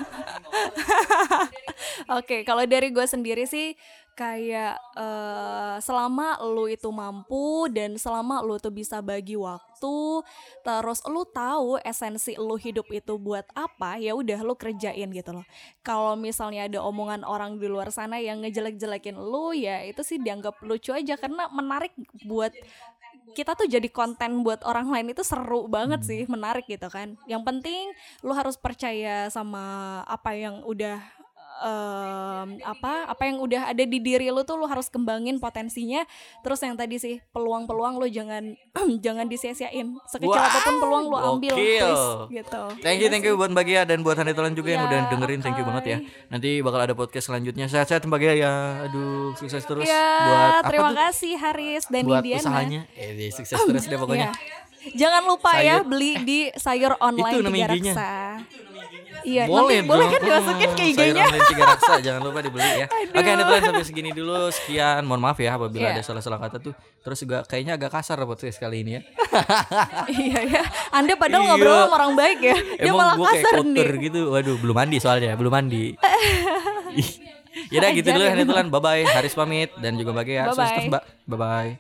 Oke, kalau dari gue sendiri sih kayak eh, selama lu itu mampu dan selama lu tuh bisa bagi waktu, terus lu tahu esensi lu hidup itu buat apa, ya udah lu kerjain gitu loh. Kalau misalnya ada omongan orang di luar sana yang ngejelek-jelekin lu, ya itu sih dianggap lucu aja karena menarik buat kita tuh jadi konten buat orang lain itu seru banget sih, menarik gitu kan. Yang penting lu harus percaya sama apa yang udah em, apa apa yang udah ada di diri lu tuh lu harus kembangin potensinya. Terus yang tadi sih peluang-peluang lu jangan jangan disia-siain. Sekecil Wah, apa pun peluang lu ambil, please gitu. Thank you, thank you buat Mbak Gia dan buat Hanetolan juga yang Ya, udah dengerin. Thank you banget ya. Nanti bakal ada podcast selanjutnya. Sehat-sehat Mbak Gia ya. Aduh, sukses terus Ya, buat apa terima tuh? kasih Haris dan buat Indiana. usahanya. Eh, sukses terus deh pokoknya. Iya. Jangan lupa ya Sayur- beli di sayur online Itu Tiga. Raksa. Iya, boleh nanti boleh kan dimasukin ke sayur IG-nya. online tiga raksa jangan lupa dibeli ya Aduh. oke Hanetolan sampai segini dulu sekian mohon maaf ya apabila Iya. ada salah-salah kata tuh terus juga kayaknya agak kasar podcast kali ini ya iya ya. Anda padahal Iya. ngobrol sama orang baik ya. Dia emang malah gue kayak kasar nih. gitu waduh belum mandi soalnya belum mandi Yaudah gitu dulu Ajarin. Hanetolan bye bye Haris pamit dan juga bagi ya mbak bye bye